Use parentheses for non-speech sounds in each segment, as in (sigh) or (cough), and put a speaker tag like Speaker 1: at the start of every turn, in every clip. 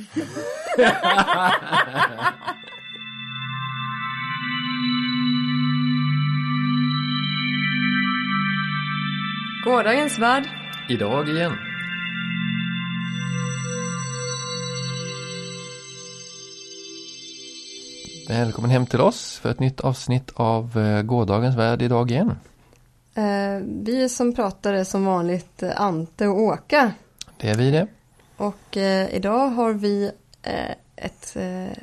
Speaker 1: (laughs) Gårdagens värld.
Speaker 2: Idag igen. Välkommen hem till oss för ett nytt avsnitt av eh, Gårdagens värld idag igen.
Speaker 1: Eh, vi som pratar är som vanligt eh, Ante och Åka.
Speaker 2: Det är vi det.
Speaker 1: Och eh, idag har vi eh, ett eh,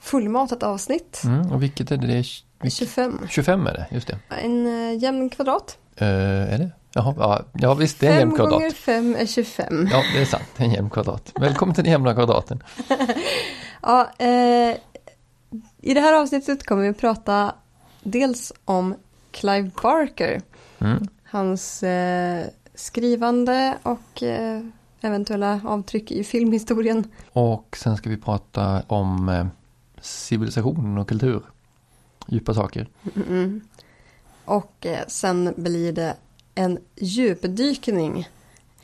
Speaker 1: fullmatat avsnitt.
Speaker 2: Mm, och vilket är det? det är, vilk-
Speaker 1: 25.
Speaker 2: 25 är det, just det.
Speaker 1: En eh, jämn kvadrat.
Speaker 2: Eh, är det? Jaha, ja, ja visst det är en
Speaker 1: 5
Speaker 2: jämn kvadrat.
Speaker 1: gånger 5 är 25.
Speaker 2: Ja, det är sant. En jämn kvadrat. Välkommen till den jämna kvadraten. (laughs)
Speaker 1: Ja, eh, I det här avsnittet kommer vi att prata dels om Clive Barker.
Speaker 2: Mm.
Speaker 1: Hans eh, skrivande och eventuella avtryck i filmhistorien.
Speaker 2: Och sen ska vi prata om eh, civilisation och kultur. Djupa saker.
Speaker 1: Mm. Och eh, sen blir det en djupdykning.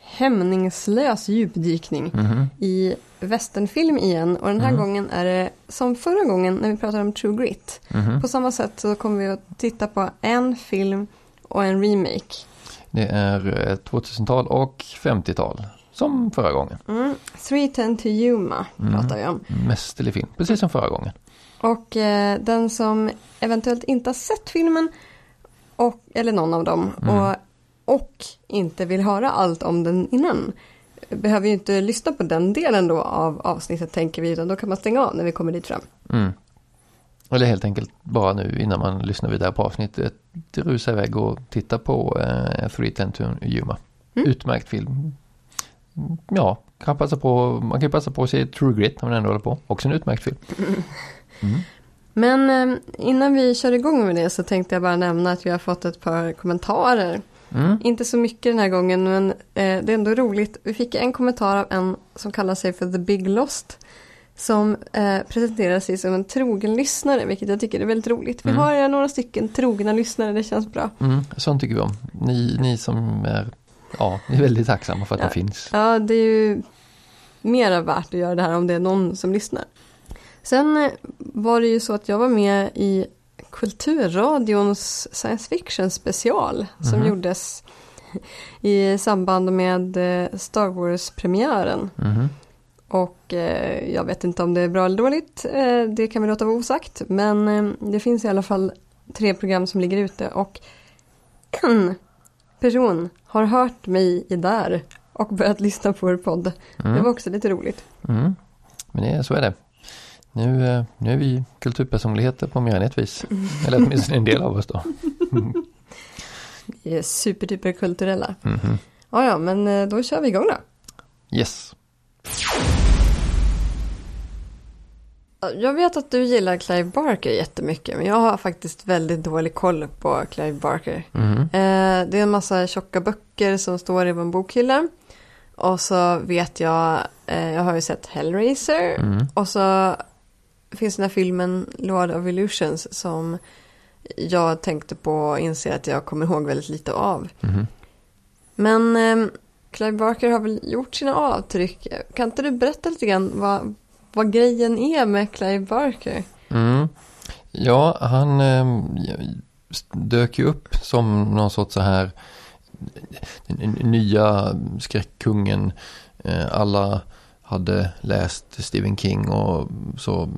Speaker 1: Hämningslös djupdykning
Speaker 2: Mhm.
Speaker 1: i västernfilm igen. Och den här
Speaker 2: Mm.
Speaker 1: gången är det som förra gången när vi pratade om True Grit.
Speaker 2: Mhm.
Speaker 1: På samma sätt så kommer vi att titta på en film och en remake.
Speaker 2: Det är eh, 2000-tal och 50-tal. Som förra gången.
Speaker 1: Mm. 310 to Yuma
Speaker 2: Mm.
Speaker 1: pratar vi om.
Speaker 2: Mästerlig film, precis som förra gången.
Speaker 1: Och eh, den som eventuellt inte har sett filmen, och, eller någon av dem,
Speaker 2: Mm.
Speaker 1: och, och inte vill höra allt om den innan, behöver ju inte lyssna på den delen då av avsnittet tänker vi, utan då kan man stänga av när vi kommer dit fram.
Speaker 2: Mm. Eller helt enkelt bara nu innan man lyssnar vidare på avsnittet rusa iväg och titta på eh, 310 to Yuma.
Speaker 1: Mm.
Speaker 2: Utmärkt film. Ja, kan passa på, man kan passa på att se True Grit när man ändå håller på. Också en utmärkt film. Mm.
Speaker 1: Men eh, innan vi kör igång med det så tänkte jag bara nämna att vi har fått ett par kommentarer.
Speaker 2: Mm.
Speaker 1: Inte så mycket den här gången, men eh, det är ändå roligt. Vi fick en kommentar av en som kallar sig för The Big Lost. Som eh, presenterar sig som en trogen lyssnare, vilket jag tycker är väldigt roligt. Vi
Speaker 2: Mm.
Speaker 1: har några stycken trogna lyssnare, det känns bra.
Speaker 2: Mm. Sånt tycker vi om. Ni, ni som är, ja, ni är väldigt tacksamma för att
Speaker 1: Ja.
Speaker 2: det finns.
Speaker 1: Ja, det är ju mera värt att göra det här om det är någon som lyssnar. Sen eh, var det ju så att jag var med i Kulturradions science fiction special som
Speaker 2: Mhm.
Speaker 1: gjordes i samband med eh, Star Wars-premiären.
Speaker 2: Mhm.
Speaker 1: Och eh, jag vet inte om det är bra eller dåligt, eh, det kan vi låta vara osagt. Men eh, det finns i alla fall tre program som ligger ute och en person har hört mig i där och börjat lyssna på vår podd. Det var
Speaker 2: Mm.
Speaker 1: också lite roligt.
Speaker 2: Mm. Men det, så är det. Nu, eh, nu är vi kulturpersonligheter på mer än ett vis. Eller åtminstone en del av oss då. (laughs)
Speaker 1: Vi är superduper kulturella.
Speaker 2: Mhm.
Speaker 1: Ja, ja, men eh, då kör vi igång då.
Speaker 2: Yes.
Speaker 1: Jag vet att du gillar Clive Barker jättemycket, men jag har faktiskt väldigt dålig koll på Clive Barker. Eh, det är en massa tjocka böcker som står i en bokhylla. Och så vet jag, eh, jag har ju sett Hellraiser.
Speaker 2: Mm.
Speaker 1: Och så finns den här filmen Lord of Illusions som jag tänkte på och inser att jag kommer ihåg väldigt lite av.
Speaker 2: Mhm.
Speaker 1: Men eh, Clive Barker har väl gjort sina avtryck. Kan inte du berätta lite grann vad, vad grejen är med Clive Barker?
Speaker 2: Mm. Ja, han eh, dök ju upp som någon sorts så här nya skräckkungen. Eh, alla hade läst Stephen King och så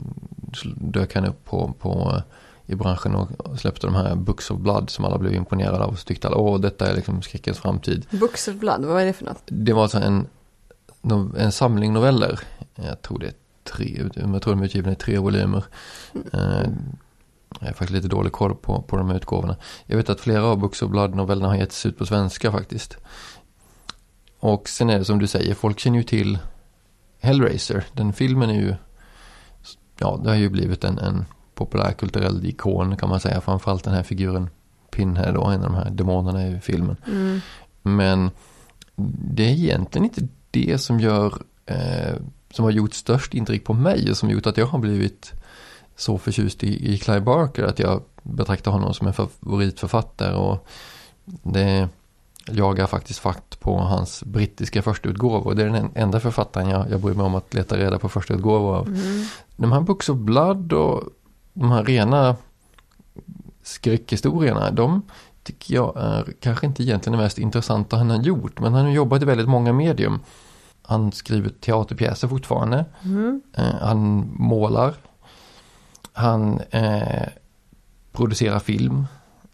Speaker 2: dök han upp på, på i branschen och släppte de här Books of Blood som alla blev imponerade av och så tyckte alla åh detta är liksom skräckens framtid.
Speaker 1: Books of Blood, vad är det för något?
Speaker 2: Det var alltså en, en samling noveller. Jag tror det är tre, jag tror de är utgivna i tre volymer. Eh, Jag är faktiskt lite dålig koll på, på de här utgåvorna. Jag vet att flera av Books of Blood-novellerna har getts ut på svenska faktiskt. Och sen är det som du säger, folk känner ju till Hellraiser. Den filmen är ju, ja det har ju blivit en, en populärkulturell ikon kan man säga. Framförallt den här figuren Pinhead då, en av de här demonerna i filmen.
Speaker 1: Mm.
Speaker 2: Men det är egentligen inte det som gör eh, som har gjort störst intryck på mig och som gjort att jag har blivit så förtjust i, i Clive Barker att jag betraktar honom som en favoritförfattare och det jagar faktiskt fatt på hans brittiska förstautgåvor. Det är den enda författaren jag, jag bryr mig om att leta reda på förstautgåvor av.
Speaker 1: Mm.
Speaker 2: De här Books of Blood och de här rena skräckhistorierna, de tycker jag är kanske inte egentligen det mest intressanta han har gjort. Men han har jobbat i väldigt många medium. Han skriver teaterpjäser fortfarande.
Speaker 1: Mm.
Speaker 2: Eh, han målar. Han eh, producerar film.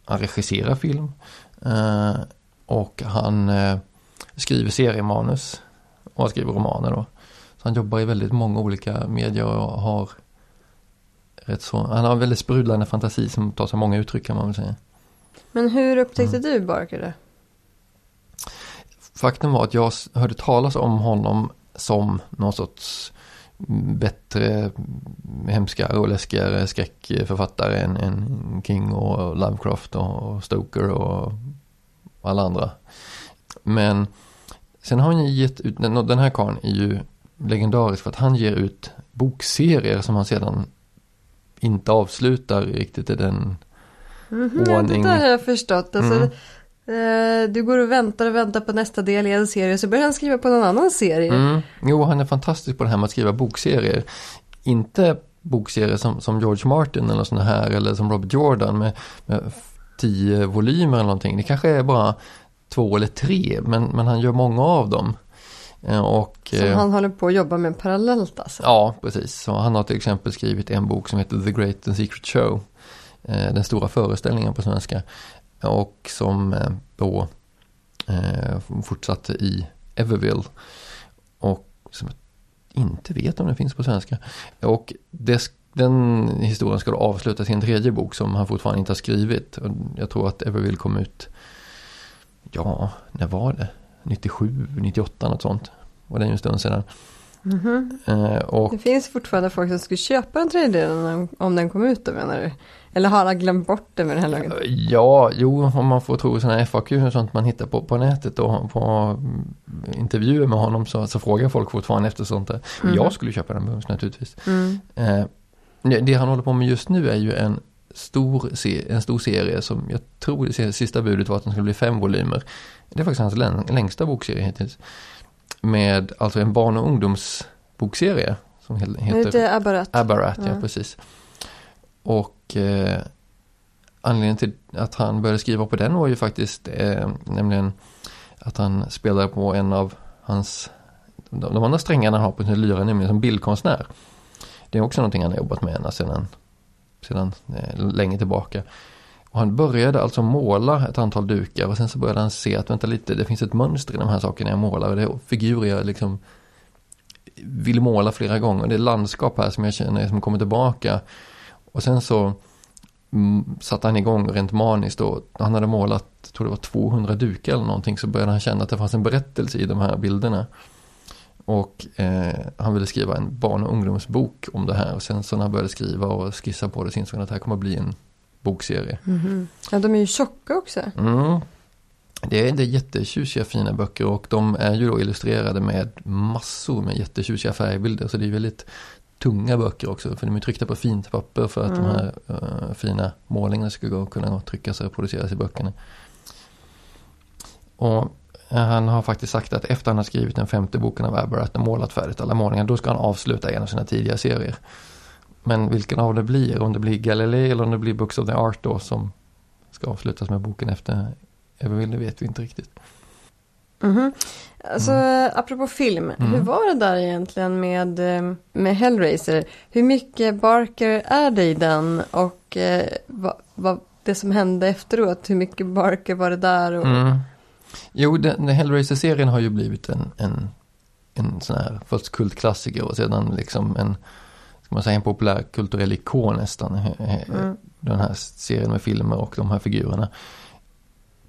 Speaker 2: Han regisserar film. Eh, och han eh, skriver seriemanus. Och han skriver romaner då. Så han jobbar i väldigt många olika medier och har rätt så, han har en väldigt sprudlande fantasi som tar sig många uttryck kan man väl säga.
Speaker 1: Men hur upptäckte
Speaker 2: Mm.
Speaker 1: du Barker det?
Speaker 2: Faktum var att jag hörde talas om honom som någon sorts mm, bättre, mm, hemskare och läskigare skräckförfattare än, än King och Lovecraft och Stoker och alla andra. Men sen har han gett ut, den här karln är ju legendarisk för att han ger ut bokserier som han sedan inte avslutar riktigt i den
Speaker 1: Mhm, ja,
Speaker 2: Ordning.
Speaker 1: det där har jag förstått. Alltså,
Speaker 2: Mm.
Speaker 1: Eh, du går och väntar och väntar på nästa del i en serie så börjar han skriva på någon annan serie.
Speaker 2: Mm. Jo, han är fantastisk på det här med att skriva bokserier. Inte bokserier som, som George Martin eller sådana här eller som Robert Jordan med, med tio volymer eller någonting. Det kanske är bara två eller tre, men, men han gör många av dem. Eh, Och,
Speaker 1: Som
Speaker 2: eh,
Speaker 1: han håller på att jobba med parallellt alltså.
Speaker 2: Ja, precis. Så han har till exempel skrivit en bok som heter The Great and Secret Show. Den stora föreställningen på svenska. Och som eh, då eh, fortsatte i Everville. Och som jag inte vet om den finns på svenska. Och det, den historien ska då avslutas i en tredje bok som han fortfarande inte har skrivit. Och jag tror att Everville kom ut, ja, när var det? 97, 98 något sånt. Och det är ju en stund sedan.
Speaker 1: Mhm.
Speaker 2: Eh, och
Speaker 1: Det finns fortfarande folk som skulle köpa en tredjedel om- om den kom ut då menar du? Eller har alla glömt bort det med den här lagen?
Speaker 2: Ja, jo, om man får tro sådana FAQ och sånt man hittar på, på nätet och på mm, intervjuer med honom så, så frågar folk fortfarande efter sånt där.
Speaker 1: Mhm.
Speaker 2: Jag skulle köpa den bums naturligtvis.
Speaker 1: Mm.
Speaker 2: Eh, det- han håller på med just nu är ju en stor, se, en stor serie som jag tror det sista budet var att den skulle bli fem volymer. Det är faktiskt hans län, längsta bokserie hittills. Med alltså en barn och ungdomsbokserie som heter
Speaker 1: det är bara att...
Speaker 2: Abarat, ja
Speaker 1: Ja.
Speaker 2: precis. Och eh, anledningen till att han började skriva på den var ju faktiskt eh, nämligen att han spelade på en av hans, de, de andra strängarna han har på sin lyra, nämligen som bildkonstnär. Det är också någonting han har jobbat med ända sedan, sedan eh, länge tillbaka. Och han började alltså måla ett antal dukar och sen så började han se att vänta lite, det finns ett mönster i de här sakerna jag målar och det är figurer jag liksom vill måla flera gånger. Det är landskap här som jag känner som kommer tillbaka. Och sen så mm, satte han igång rent maniskt och han hade målat, jag tror det var 200 dukar eller någonting, så började han känna att det fanns en berättelse i de här bilderna. Och eh, han ville skriva en barn och ungdomsbok om det här och sen så när han började skriva och skissa på det så insåg han att det här kommer att bli en bokserie.
Speaker 1: Mhm. Ja, de är ju tjocka också.
Speaker 2: Mm. Det är, det är jättetjusiga fina böcker och de är ju då illustrerade med massor med jättetjusiga färgbilder. Så det är väldigt tunga böcker också för de är tryckta på fint papper för att
Speaker 1: Mm.
Speaker 2: de här eh, fina målningarna ska gå, kunna tryckas och produceras i böckerna. Och eh, han har faktiskt sagt att efter han har skrivit den femte boken av Aberrat och målat färdigt alla målningar, då ska han avsluta en av sina tidiga serier. Men vilken av det blir, om det blir Galilei eller om det blir Books of the Art då som ska avslutas med boken efter Everville, det vet vi inte riktigt.
Speaker 1: Mhm. Alltså, apropå film,
Speaker 2: Mm.
Speaker 1: hur var det där egentligen med, eh, med Hellraiser? Hur mycket Barker är det i den och eh, vad, vad det som hände efteråt? Hur mycket Barker var det där? Och,
Speaker 2: Mm. Jo, den, Hellraiser-serien har ju blivit en, en, en sån här först kultklassiker och sedan liksom en, man säga, en populär kulturell ikon nästan.
Speaker 1: Mm.
Speaker 2: Den här serien med filmer och de här figurerna.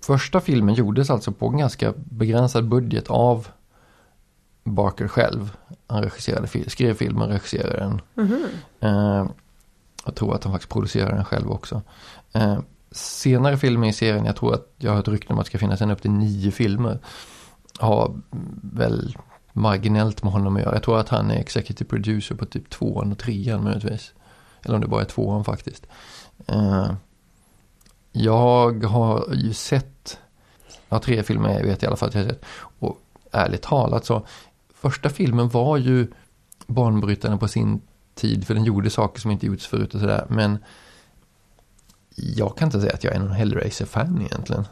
Speaker 2: Första filmen gjordes alltså på en ganska begränsad budget av Barker själv. Han regisserade, skrev filmen, regisserade den.
Speaker 1: Mhm.
Speaker 2: Eh, jag tror att han faktiskt producerar den själv också. Eh, senare filmer i serien, jag tror att jag har hört rykten om att det ska finnas en upp till nio filmer. Har väl marginellt med honom att göra. Jag tror att han är executive producer på typ tvåan och trean möjligtvis. Eller om det bara är tvåan faktiskt. Eh, jag har ju sett Ja, tre filmer jag vet i alla fall att jag har sett. Och ärligt talat så, första filmen var ju banbrytande på sin tid, för den gjorde saker som inte gjorts förut och sådär. Men jag kan inte säga att jag är någon Hellraiser-fan egentligen.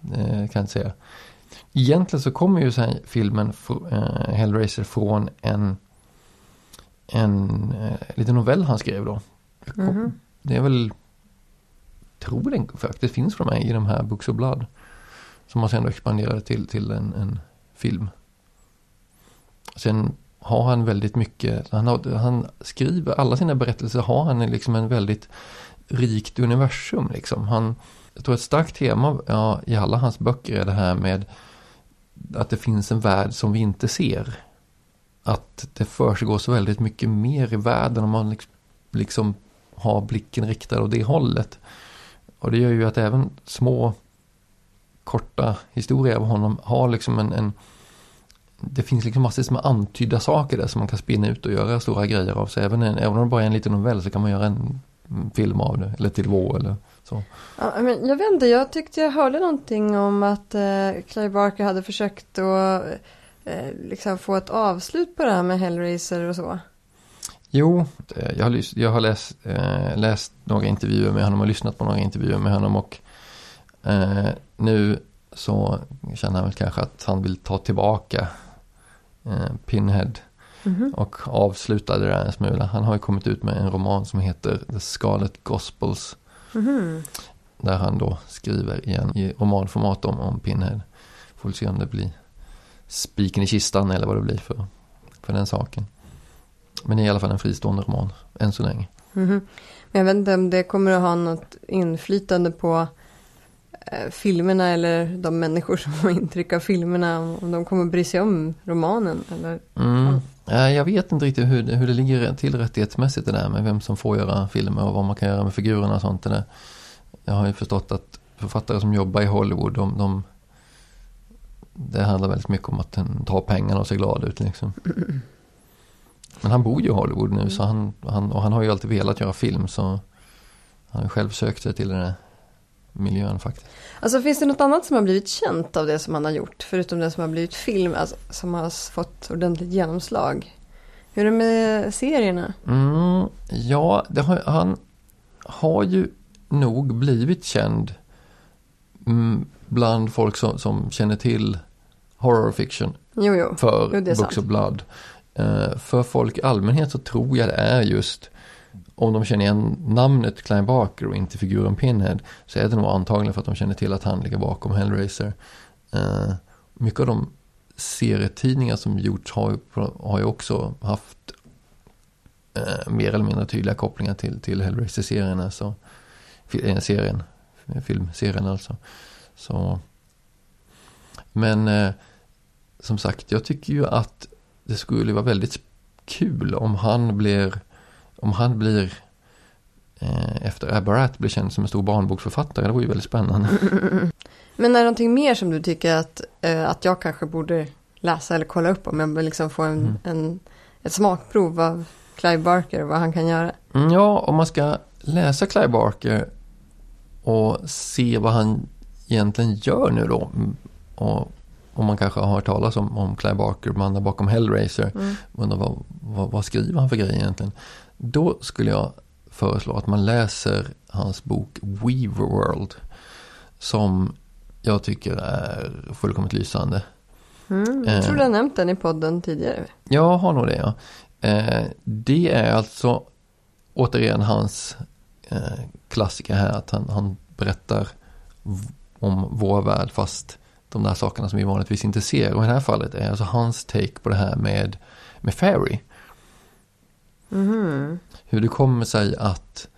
Speaker 2: Det kan jag inte säga. Egentligen så kommer ju så här filmen äh, Hellraiser från en, en äh, liten novell han skrev då. Mm -hmm. Det är väl, tror den faktiskt finns för mig i de här Books of Blood. Som man sen expanderade till, till en, en film. Sen har han väldigt mycket, han, har, han skriver, alla sina berättelser har han liksom en väldigt rikt universum liksom. Han, jag tror ett starkt tema ja, i alla hans böcker är det här med att det finns en värld som vi inte ser. Att det försiggår så väldigt mycket mer i världen om man liksom, liksom, har blicken riktad åt det hållet. Och det gör ju att även små korta historier av honom har liksom en, en det finns liksom massor med antydda saker där som man kan spinna ut och göra stora grejer av. Så även, en, även om det bara är en liten novell så kan man göra en film av det. Eller till två eller så.
Speaker 1: Ja, men jag vet inte, jag tyckte jag hörde någonting om att eh, Clay Barker hade försökt att eh, liksom få ett avslut på det här med Hellraiser och så.
Speaker 2: Jo, eh, jag har, jag har läst, eh, läst några intervjuer med honom och lyssnat på några intervjuer med honom och eh, nu så känner han väl kanske att han vill ta tillbaka eh, Pinhead mm -hmm. och avsluta det där en smula. Han har ju kommit ut med en roman som heter The Scarlet Gospels. Mm. Där han då skriver igen i romanformat om, om Pinhead. Får se om det blir spiken i kistan eller vad det blir för, för den saken. Men det är i alla fall en fristående roman än så länge.
Speaker 1: Mm. Men jag vet inte om det kommer att ha något inflytande på Eh, filmerna eller de människor som har intryck av filmerna. Om de kommer bry sig om romanen eller?
Speaker 2: Mm. Eh, jag vet inte riktigt hur, hur det ligger till rättighetsmässigt det där med vem som får göra filmer och vad man kan göra med figurerna och sånt. Där. Jag har ju förstått att författare som jobbar i Hollywood, de, de det handlar väldigt mycket om att den tar pengarna och ser glad ut liksom. Men han bor ju i Hollywood nu så han, han, och han har ju alltid velat göra film så han har själv sökt sig till det. där miljön faktiskt.
Speaker 1: Alltså finns det något annat som har blivit känt av det som han har gjort? Förutom det som har blivit film, alltså, som har fått ordentligt genomslag. Hur är det med serierna?
Speaker 2: Mm, ja, har, han har ju nog blivit känd mm, bland folk som, som känner till horror fiction.
Speaker 1: Jo, jo.
Speaker 2: För
Speaker 1: jo,
Speaker 2: Books
Speaker 1: sant.
Speaker 2: of Blood. Uh, för folk i allmänhet så tror jag det är just om de känner igen namnet Klein Barker och inte figuren Pinhead så är det nog antagligen för att de känner till att han ligger bakom Hellraiser. Eh, mycket av de serietidningar som gjorts har, har ju också haft eh, mer eller mindre tydliga kopplingar till, till Hellraiser-serien, alltså eh, serien, filmserien alltså. Så, men eh, som sagt, jag tycker ju att det skulle vara väldigt kul om han blir om han blir eh, efter Abarat blir känd som en stor barnboksförfattare. Det vore ju väldigt spännande. (laughs)
Speaker 1: Men är det någonting mer som du tycker att, eh, att jag kanske borde läsa eller kolla upp om jag vill liksom få en, mm. en, ett smakprov av Clive Barker och vad han kan göra?
Speaker 2: Mm, ja, om man ska läsa Clive Barker och se vad han egentligen gör nu då. Mm, och om man kanske har hört talas om, om Clive Barker, mannen bakom Hellraiser. Mm. Undrar vad, vad, vad skriver han för grejer egentligen? Då skulle jag föreslå att man läser hans bok Weaverworld. Som jag tycker är fullkomligt lysande.
Speaker 1: Mm, jag tror du har nämnt den i podden tidigare.
Speaker 2: Jag har nog det ja. Eh, det är alltså återigen hans eh, klassiker här. Att han, han berättar om vår värld fast de där sakerna som vi vanligtvis inte ser. Och i det här fallet är alltså hans take på det här med, med Fairy. Mm. Hur det kommer sig att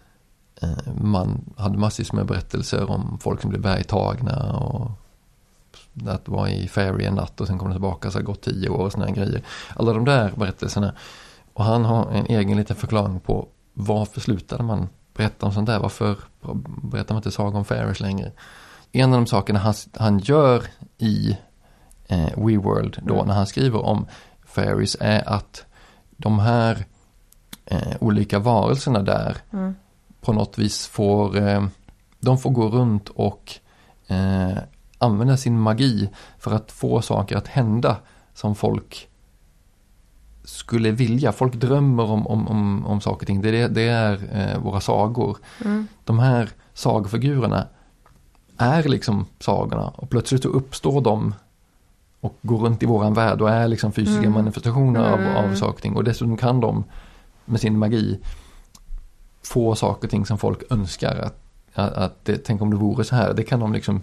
Speaker 2: eh, man hade massvis med berättelser om folk som blev bergtagna och att vara i Fairy en natt och sen kom tillbaka så har det gått tio år och sådana grejer. Alla de där berättelserna. Och han har en egen liten förklaring på varför slutade man berätta om sånt där? Varför berättar man inte saga om Fairies längre? En av de sakerna han, han gör i eh, WeWorld då mm. när han skriver om Fairies är att de här eh, olika varelserna där mm. på något vis får, eh, de får gå runt och eh, använda sin magi för att få saker att hända som folk skulle vilja. Folk drömmer om, om, om, om saker och ting. Det, det är eh, våra sagor.
Speaker 1: Mm.
Speaker 2: De här sagofigurerna är liksom sagorna och plötsligt så uppstår de och går runt i våran värld och är liksom fysiska
Speaker 1: Mm.
Speaker 2: manifestationer
Speaker 1: Mm.
Speaker 2: av, av saker och ting. Och dessutom kan de med sin magi få saker och ting som folk önskar. Att, att, att det, tänk om det vore så här, det kan de liksom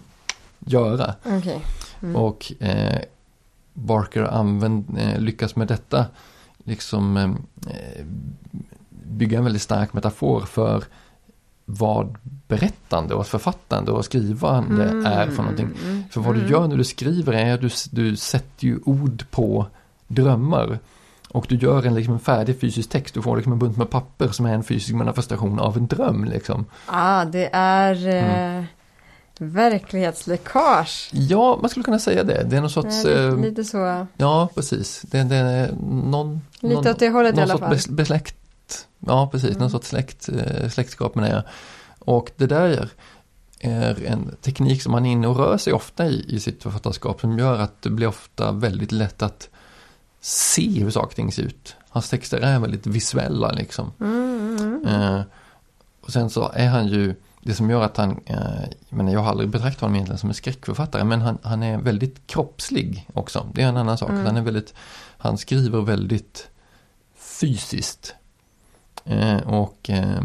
Speaker 2: göra.
Speaker 1: Okej. Mm.
Speaker 2: Och eh, Barker använd, eh, lyckas med detta liksom eh, bygga en väldigt stark metafor för vad berättande och författande och skrivande är för någonting.
Speaker 1: Mm.
Speaker 2: För vad du
Speaker 1: Mm.
Speaker 2: gör när du skriver är att du, du sätter ju ord på drömmar. Och du gör en, liksom, en färdig fysisk text, du får liksom en bunt med papper som är en fysisk manifestation av en dröm. Liksom.
Speaker 1: Ah, det är
Speaker 2: Mm.
Speaker 1: eh, verklighetsläckage.
Speaker 2: Ja, man skulle kunna säga det. Det är någon sorts...
Speaker 1: Ja,
Speaker 2: eh,
Speaker 1: lite, lite så.
Speaker 2: Ja, precis. Det, det är någon...
Speaker 1: Lite
Speaker 2: någon,
Speaker 1: åt det hållet i
Speaker 2: någon
Speaker 1: alla
Speaker 2: sorts
Speaker 1: fall.
Speaker 2: bes- besläkt. Ja, precis.
Speaker 1: Mm.
Speaker 2: Någon sorts släkt, eh, släktskap med det. Och det där är en teknik som man är inne och rör sig ofta i, i sitt författarskap som gör att det blir ofta väldigt lätt att se hur saker och ting ser ut. Hans texter är väldigt visuella liksom.
Speaker 1: Mm, mm, mm.
Speaker 2: Eh, och sen så är han ju, det som gör att han, eh, jag, menar, jag har aldrig betraktat honom egentligen som en skräckförfattare, men han, han är väldigt kroppslig också. Det är en annan sak.
Speaker 1: Mm.
Speaker 2: Han, är väldigt, han skriver väldigt fysiskt. Eh, och eh,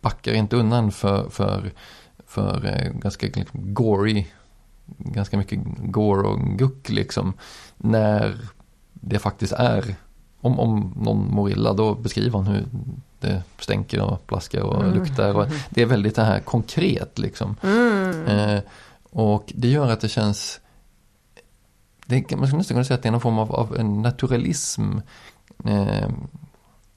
Speaker 2: backar inte undan för, för, för eh, ganska liksom, gory, ganska mycket gore och guck liksom. När det faktiskt är, om, om någon mår illa då beskriver han hur det stänker och plaskar och
Speaker 1: Mm.
Speaker 2: luktar. Och det är väldigt det här konkret liksom.
Speaker 1: Mm.
Speaker 2: Eh, och det gör att det känns det, man skulle nästan kunna säga att det är någon form av, av en naturalism. Eh,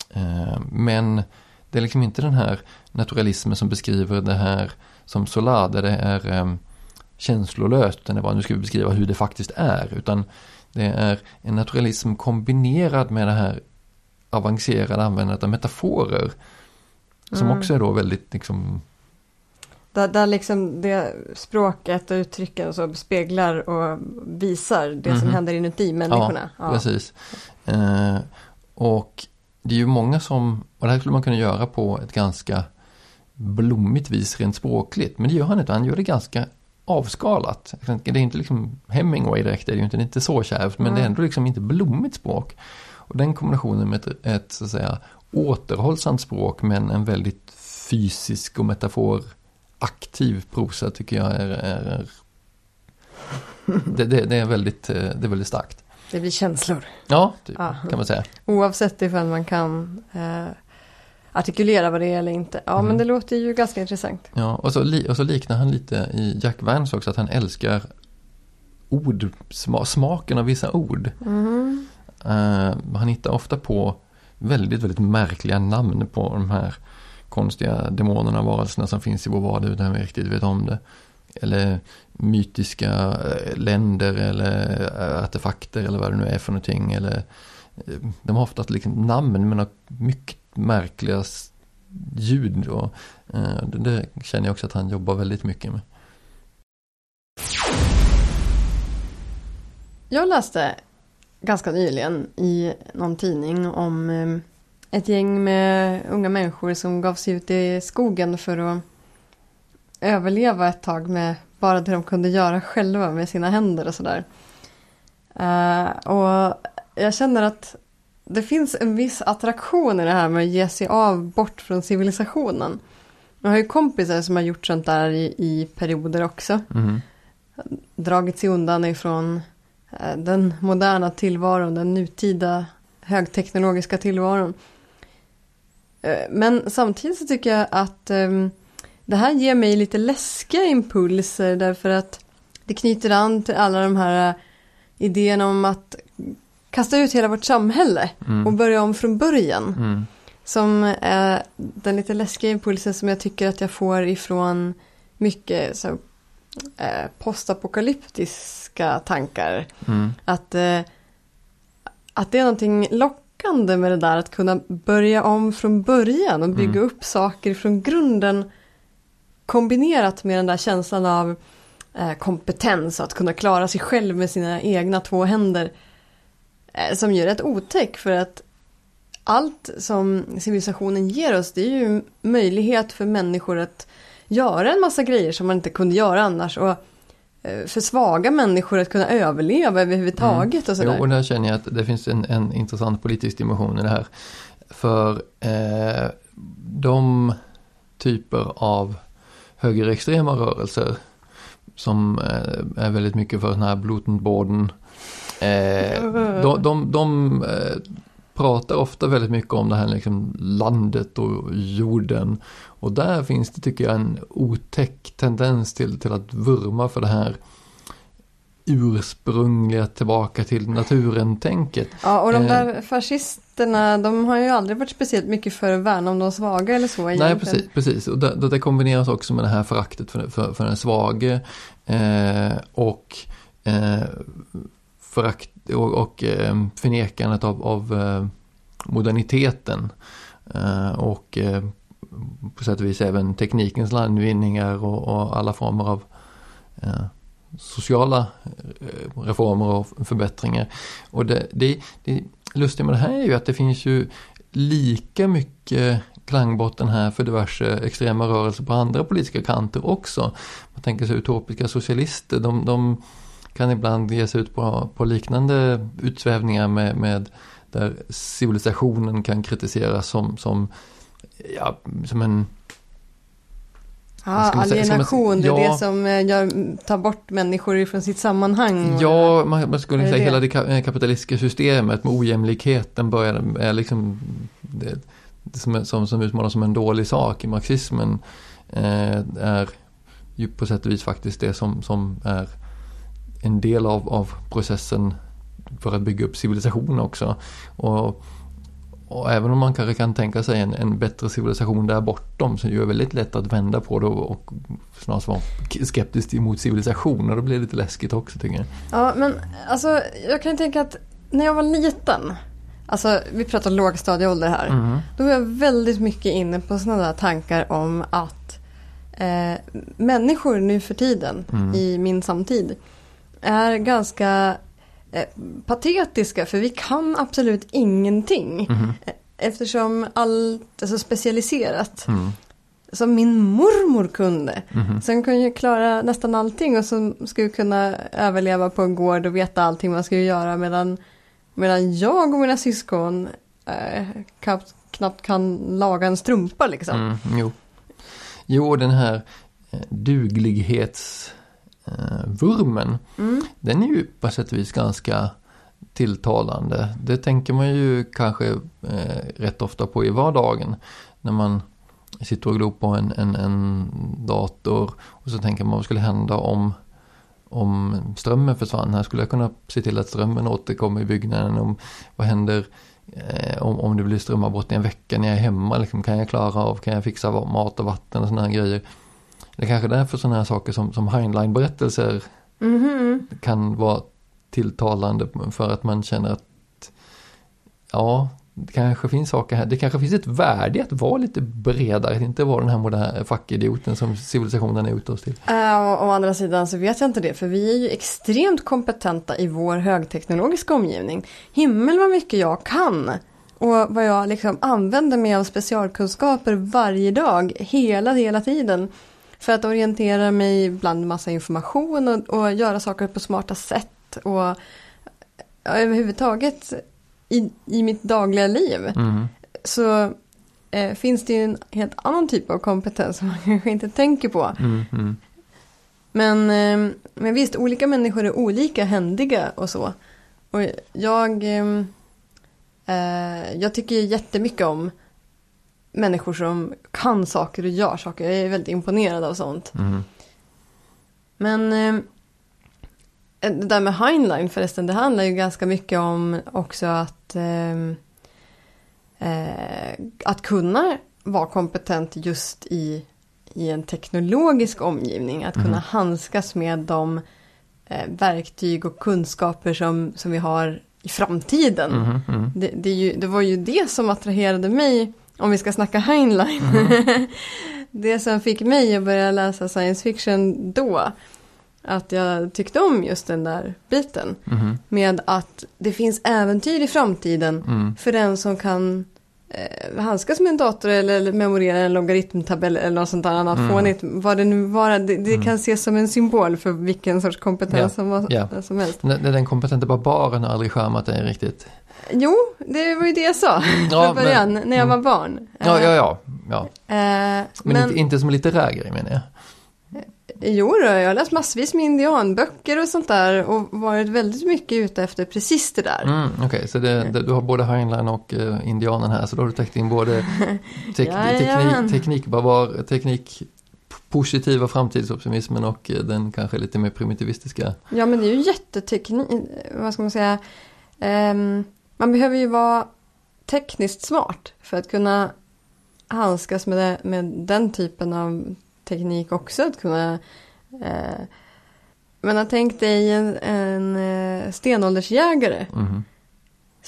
Speaker 2: eh, men det är liksom inte den här naturalismen som beskriver det här som Solar, där det är eh, känslolöst. utan Det var, nu ska vi beskriva hur det faktiskt är. Utan det är en naturalism kombinerad med det här avancerade användandet av metaforer. Som
Speaker 1: Mm.
Speaker 2: också är då väldigt liksom,
Speaker 1: Där, där liksom det språket och uttrycken så speglar och visar det som
Speaker 2: Mhm.
Speaker 1: händer inuti människorna. Ja,
Speaker 2: Precis. Eh, och det är ju många som, och det här skulle man kunna göra på ett ganska blommigt vis rent språkligt. Men det gör han inte, han gör det ganska avskalat. Det är inte liksom Hemingway direkt, det är ju inte, det är inte så kärvt, men det är
Speaker 1: Mm.
Speaker 2: ändå liksom inte blommigt språk. Och den kombinationen med ett, ett så att säga återhållsamt språk men en väldigt fysisk och metaforaktiv prosa tycker jag är, är, är det, det, det, är väldigt, eh, det är väldigt starkt.
Speaker 1: Det blir känslor.
Speaker 2: Ja, typ,
Speaker 1: Ja.
Speaker 2: kan man säga.
Speaker 1: Oavsett ifall man kan eh, artikulera vad det är eller inte. Ja,
Speaker 2: Mhm.
Speaker 1: men det låter ju ganska intressant.
Speaker 2: Ja, och så, li, och så liknar han lite i Jack Vance också att han älskar ord, sma, smaken av vissa ord.
Speaker 1: Mhm.
Speaker 2: Eh, han hittar ofta på väldigt, väldigt märkliga namn på de här konstiga demonerna, varelserna som finns i vår vardag utan vi riktigt vet om det. Eller mytiska eh, länder eller eh, artefakter eller vad det nu är för någonting. Eller, de har ofta liksom namn men har mycket märkliga ljud. Och, eh, det, det känner jag också att han jobbar väldigt mycket med.
Speaker 1: Jag läste ganska nyligen i någon tidning om eh, ett gäng med unga människor som gav sig ut i skogen för att överleva ett tag med bara det de kunde göra själva med sina händer och sådär. Eh, och jag känner att det finns en viss attraktion i det här med att ge sig av bort från civilisationen. Jag har ju kompisar som har gjort sånt där i, i perioder också.
Speaker 2: Mhm.
Speaker 1: Dragit sig undan ifrån eh, den moderna tillvaron, den nutida högteknologiska tillvaron. Eh, Men samtidigt så tycker jag att ehm, det här ger mig lite läskiga impulser därför att det knyter an till alla de här eh, idéerna om att kasta ut hela vårt samhälle
Speaker 2: Mm.
Speaker 1: och börja om från början.
Speaker 2: Mm.
Speaker 1: Som är den lite läskiga impulsen som jag tycker att jag får ifrån mycket så, eh, postapokalyptiska tankar.
Speaker 2: Mm.
Speaker 1: Att, eh, att det är någonting lockande med det där att kunna börja om från början och bygga
Speaker 2: Mm.
Speaker 1: upp saker från grunden kombinerat med den där känslan av eh, kompetens att kunna klara sig själv med sina egna två händer. Eh, som gör rätt otäck för att allt som civilisationen ger oss det är ju möjlighet för människor att göra en massa grejer som man inte kunde göra annars. Och eh, för svaga människor att kunna överleva överhuvudtaget och sådär.
Speaker 2: Jo, och där känner jag att det finns en, en intressant politisk dimension i det här. För eh, de typer av högerextrema rörelser som eh, är väldigt mycket för den här Blutenborden. Eh, de, de, de eh, pratar ofta väldigt mycket om det här liksom landet och jorden. Och där finns det tycker jag en otäck tendens till, till att vurma för det här ursprungliga tillbaka till naturen-tänket.
Speaker 1: Ja, och de
Speaker 2: Eh,
Speaker 1: där fascisterna, de har ju aldrig varit speciellt mycket för att värna om de svaga eller så egentligen.
Speaker 2: Nej, precis. precis. Och det, det kombineras också med det här föraktet för, för, för den svage. Eh, och eh, förakt och, och eh, förnekandet av, av eh, moderniteten. Eh, och på sätt och vis även teknikens landvinningar och, och alla former av eh, sociala reformer och förbättringar. Och det, det, det lustiga med det här är ju att det finns ju lika mycket klangbotten här för diverse extrema rörelser på andra politiska kanter också. Man tänker sig utopiska socialister, de, de kan ibland ge sig ut på, på liknande utsvävningar med, med där civilisationen kan kritiseras som, som, ja, som en
Speaker 1: Ja,
Speaker 2: ska man säga?
Speaker 1: Alienation,
Speaker 2: ett-
Speaker 1: det är
Speaker 2: ja.
Speaker 1: det som eh, gör, tar bort människor ifrån sitt sammanhang.
Speaker 2: Ja, man, man skulle säga
Speaker 1: det?
Speaker 2: hela det eh, kapitalistiska systemet med ojämlikheten börjar, är liksom det, som, som, som utmålas som en dålig sak i marxismen eh, är ju på sätt och vis faktiskt det som, som är en del av, av processen för att bygga upp civilisation också. Och, och även om man kanske kan tänka sig en, en bättre civilisation där bortom så är det väldigt lätt att vända på det och, och snarare vara skeptisk emot civilisation och då blir det lite läskigt också tycker jag.
Speaker 1: Ja, men alltså jag kan tänka att när jag var liten, alltså vi pratar lågstadieålder här,
Speaker 2: Mm.
Speaker 1: då var jag väldigt mycket inne på sådana där tankar om att eh, människor nu för tiden
Speaker 2: Mm.
Speaker 1: i min samtid är ganska eh, patetiska för vi kan absolut ingenting.
Speaker 2: Mhm.
Speaker 1: Eftersom allt är så specialiserat.
Speaker 2: Mm.
Speaker 1: Som min mormor kunde.
Speaker 2: Mhm.
Speaker 1: Sen kunde jag klara nästan allting och så skulle kunna överleva på en gård och veta allting man skulle göra medan, medan jag och mina syskon eh, knappt, knappt kan laga en strumpa liksom.
Speaker 2: Mm, jo. jo, den här eh, duglighetsvurmen,
Speaker 1: Mm.
Speaker 2: den är ju på sätt och vis ganska tilltalande. Det tänker man ju kanske eh, rätt ofta på i vardagen. När man sitter och glor på en, en, en dator och så tänker man vad skulle hända om, om strömmen försvann. Här skulle jag kunna se till att strömmen återkommer i byggnaden. Om, vad händer eh, om, om det blir strömavbrott i en vecka när jag är hemma? Liksom, kan jag klara av, kan jag fixa mat och vatten och sådana här grejer? Det är kanske därför sådana här saker som, som Heinlein-berättelser
Speaker 1: Mhm.
Speaker 2: kan vara tilltalande för att man känner att ja, det kanske finns saker här. Det kanske finns ett värde att vara lite bredare, att inte vara den här moderna fackidioten som civilisationen är ute oss till.
Speaker 1: Äh, och å andra sidan så vet jag inte det för vi är ju extremt kompetenta i vår högteknologiska omgivning. Himmel vad mycket jag kan. Och vad jag liksom använder mig av specialkunskaper varje dag, hela, hela tiden. För att orientera mig bland massa information och, och göra saker på smarta sätt. Och överhuvudtaget i, i mitt dagliga liv
Speaker 2: Mm.
Speaker 1: så eh, finns det ju en helt annan typ av kompetens som man (laughs) kanske inte tänker på.
Speaker 2: Mm, mm.
Speaker 1: Men, eh, men visst, olika människor är olika händiga och så. Och jag, eh, eh, jag tycker jättemycket om människor som kan saker och gör saker. Jag är väldigt imponerad av sånt.
Speaker 2: Mm.
Speaker 1: Men eh, det där med Heinlein förresten, det handlar ju ganska mycket om också att eh, eh, att kunna vara kompetent just i, i en teknologisk omgivning. Att kunna
Speaker 2: Mhm.
Speaker 1: handskas med de eh, verktyg och kunskaper som, som vi har i framtiden.
Speaker 2: Mm, mm.
Speaker 1: Det, det, är ju, det var ju det som attraherade mig, om vi ska snacka Heinlein.
Speaker 2: Mhm. (laughs)
Speaker 1: det som fick mig att börja läsa science fiction då. att jag tyckte om just den där biten.
Speaker 2: Mhm.
Speaker 1: Med att det finns äventyr i framtiden
Speaker 2: Mm.
Speaker 1: för den som kan eh, handskas med en dator eller, memorera en logaritmtabell eller något sånt där annat
Speaker 2: Mm.
Speaker 1: fånigt. Vad det nu vara, det, det
Speaker 2: Mm.
Speaker 1: kan ses som en symbol för vilken sorts kompetens
Speaker 2: Ja,
Speaker 1: som, var,
Speaker 2: ja.
Speaker 1: som helst.
Speaker 2: Den, den kompetenta barbaren har aldrig charmat dig riktigt.
Speaker 1: Jo, det var ju det jag sa
Speaker 2: Ja,
Speaker 1: från början
Speaker 2: men-
Speaker 1: när jag var
Speaker 2: mm.
Speaker 1: barn.
Speaker 2: Ja, ja, ja. ja.
Speaker 1: Eh,
Speaker 2: Men,
Speaker 1: men
Speaker 2: Inte, inte som litterär grej menar jag.
Speaker 1: jo då, jag har läst massvis med indianböcker och sånt där och varit väldigt mycket ute efter precis det där.
Speaker 2: Mm, Okej, så det, det, du har både Heinlein och uh, indianen här så då har du täckt in både (laughs) tek,
Speaker 1: Jajamän.
Speaker 2: teknik, teknik positiva framtidsoptimismen och eh, den kanske lite mer primitivistiska.
Speaker 1: Ja men det är ju jätteteknik, vad ska man säga, Ehm, man behöver ju vara tekniskt smart för att kunna handskas med, det, med den typen av teknik också. Att kunna, eh, men jag tänk dig en, en eh, stenåldersjägare.
Speaker 2: Mm.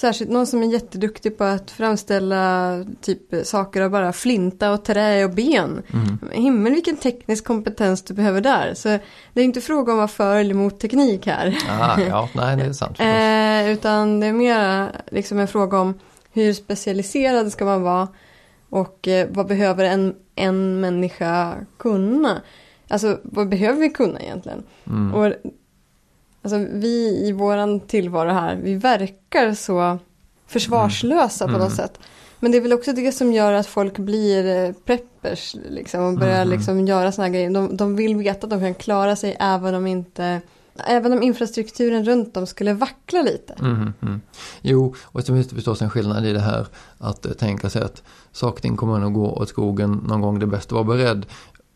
Speaker 1: Särskilt någon som är jätteduktig på att framställa typ saker av bara flinta och trä och ben.
Speaker 2: Mhm.
Speaker 1: Himmel vilken teknisk kompetens du behöver där. Så det är inte fråga om att vara för eller emot teknik här.
Speaker 2: Ah, ja, (laughs) nej det är sant.
Speaker 1: Eh, utan det är mer liksom en fråga om hur specialiserad ska man vara och eh, vad behöver en, en människa kunna? Alltså vad behöver vi kunna egentligen?
Speaker 2: Mm.
Speaker 1: Och, alltså, vi i våran tillvaro här, vi verkar så försvarslösa
Speaker 2: Mm.
Speaker 1: på något sätt. Men det är väl också det som gör att folk blir eh, preppers liksom, och börjar
Speaker 2: Mm.
Speaker 1: liksom göra sådana grejer. De, de vill veta att de kan klara sig även om inte Även om infrastrukturen runt dem skulle vackla lite.
Speaker 2: Mhm, mm. Jo, och så finns det förstås en skillnad i det här att eh, tänka sig att saker och ting kommer att gå åt skogen någon gång, det är bäst att vara beredd.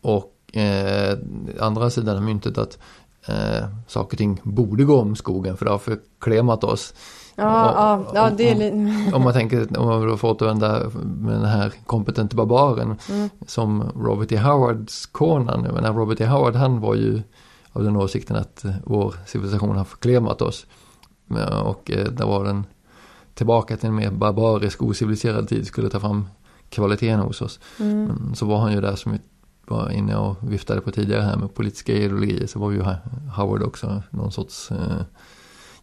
Speaker 2: Och eh, andra sidan av myntet att eh, saker och ting borde gå om skogen för det har förklemat oss.
Speaker 1: Ja,
Speaker 2: Och-
Speaker 1: ja, ja det är li-
Speaker 2: Om man tänker, om man får återvända med den här kompetenta barbaren
Speaker 1: mm.
Speaker 2: som Robert E. Howards. Jag menar, Robert E. Howard han var ju av den åsikten att eh, vår civilisation har förklemat oss. Men, Och eh, där var den tillbaka till en mer barbarisk ociviliserad tid skulle ta fram kvaliteten hos oss.
Speaker 1: Mm.
Speaker 2: Men så var han ju där som vi var inne och viftade på tidigare här med politiska ideologier så var ju Howard också någon sorts, eh,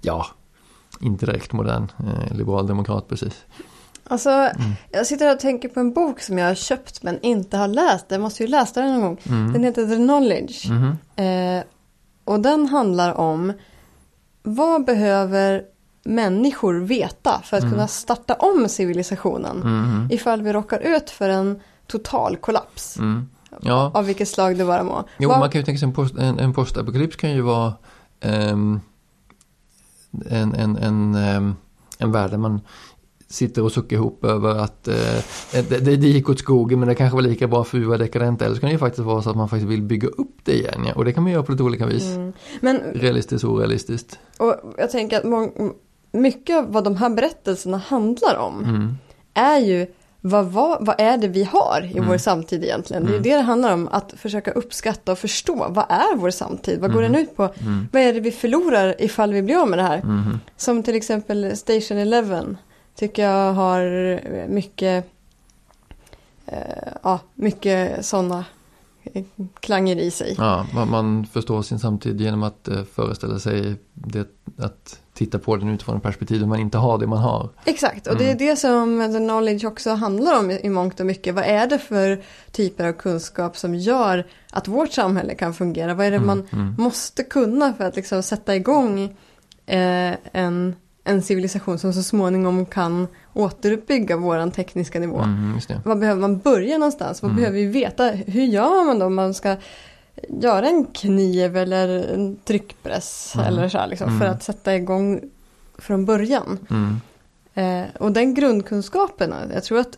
Speaker 2: ja, inte direkt modern eh, liberaldemokrat precis.
Speaker 1: Alltså,
Speaker 2: Mm.
Speaker 1: jag sitter och tänker på en bok som jag har köpt men inte har läst. Jag måste ju läsa den någon gång.
Speaker 2: Mm.
Speaker 1: Den heter The Knowledge.
Speaker 2: Mhm.
Speaker 1: Eh, och den handlar om vad behöver människor veta för att
Speaker 2: Mm.
Speaker 1: kunna starta om civilisationen
Speaker 2: Mhm.
Speaker 1: ifall vi råkar ut för en total kollaps.
Speaker 2: Ja.
Speaker 1: Av vilket slag det vara må.
Speaker 2: Jo,
Speaker 1: Vad-
Speaker 2: man kan ju tänka sig en, post, en, en postapokalyps kan ju vara ehm, en, en, en, ehm, en värld där man sitter och suckar ihop över att eh, det, det, det gick åt skogen men det kanske var lika bra för vi var dekadenta. Eller så kan det ju faktiskt vara så att man faktiskt vill bygga upp det igen. Ja. Och det kan man göra på lite olika vis.
Speaker 1: Mm. Men
Speaker 2: Realistiskt och orealistiskt.
Speaker 1: och jag tänker att mycket av vad de här berättelserna handlar om
Speaker 2: Mm.
Speaker 1: är ju vad, vad, vad är det vi har i
Speaker 2: Mm.
Speaker 1: vår samtid egentligen? Det är ju
Speaker 2: Mm.
Speaker 1: det det handlar om, att försöka uppskatta och förstå. Vad är vår samtid? Vad går
Speaker 2: Mm.
Speaker 1: den ut på?
Speaker 2: Mm.
Speaker 1: Vad är det vi förlorar ifall vi blir av med det här? Som till exempel Station Eleven tycker jag har mycket, eh, ja, mycket sådana klanger i sig.
Speaker 2: Ja, man, man förstår sin samtid genom att eh, föreställa sig det, att titta på den utifrån ett perspektiv där man inte har det man har.
Speaker 1: Exakt, och det är
Speaker 2: Mm.
Speaker 1: det som The Knowledge också handlar om i mångt och mycket. Vad är det för typer av kunskap som gör att vårt samhälle kan fungera? Vad är det
Speaker 2: Mm,
Speaker 1: man
Speaker 2: mm.
Speaker 1: måste kunna för att liksom sätta igång eh, en, en civilisation som så småningom kan återuppbygga våran tekniska nivå?
Speaker 2: Mm.
Speaker 1: Vad behöver man börja någonstans? Vad
Speaker 2: Mm.
Speaker 1: behöver vi veta? Hur gör man då om man ska göra en kniv eller en tryckpress
Speaker 2: Mm.
Speaker 1: eller så här, liksom, för
Speaker 2: Mm.
Speaker 1: att sätta igång från början?
Speaker 2: Mm.
Speaker 1: Eh, och den grundkunskapen, jag tror att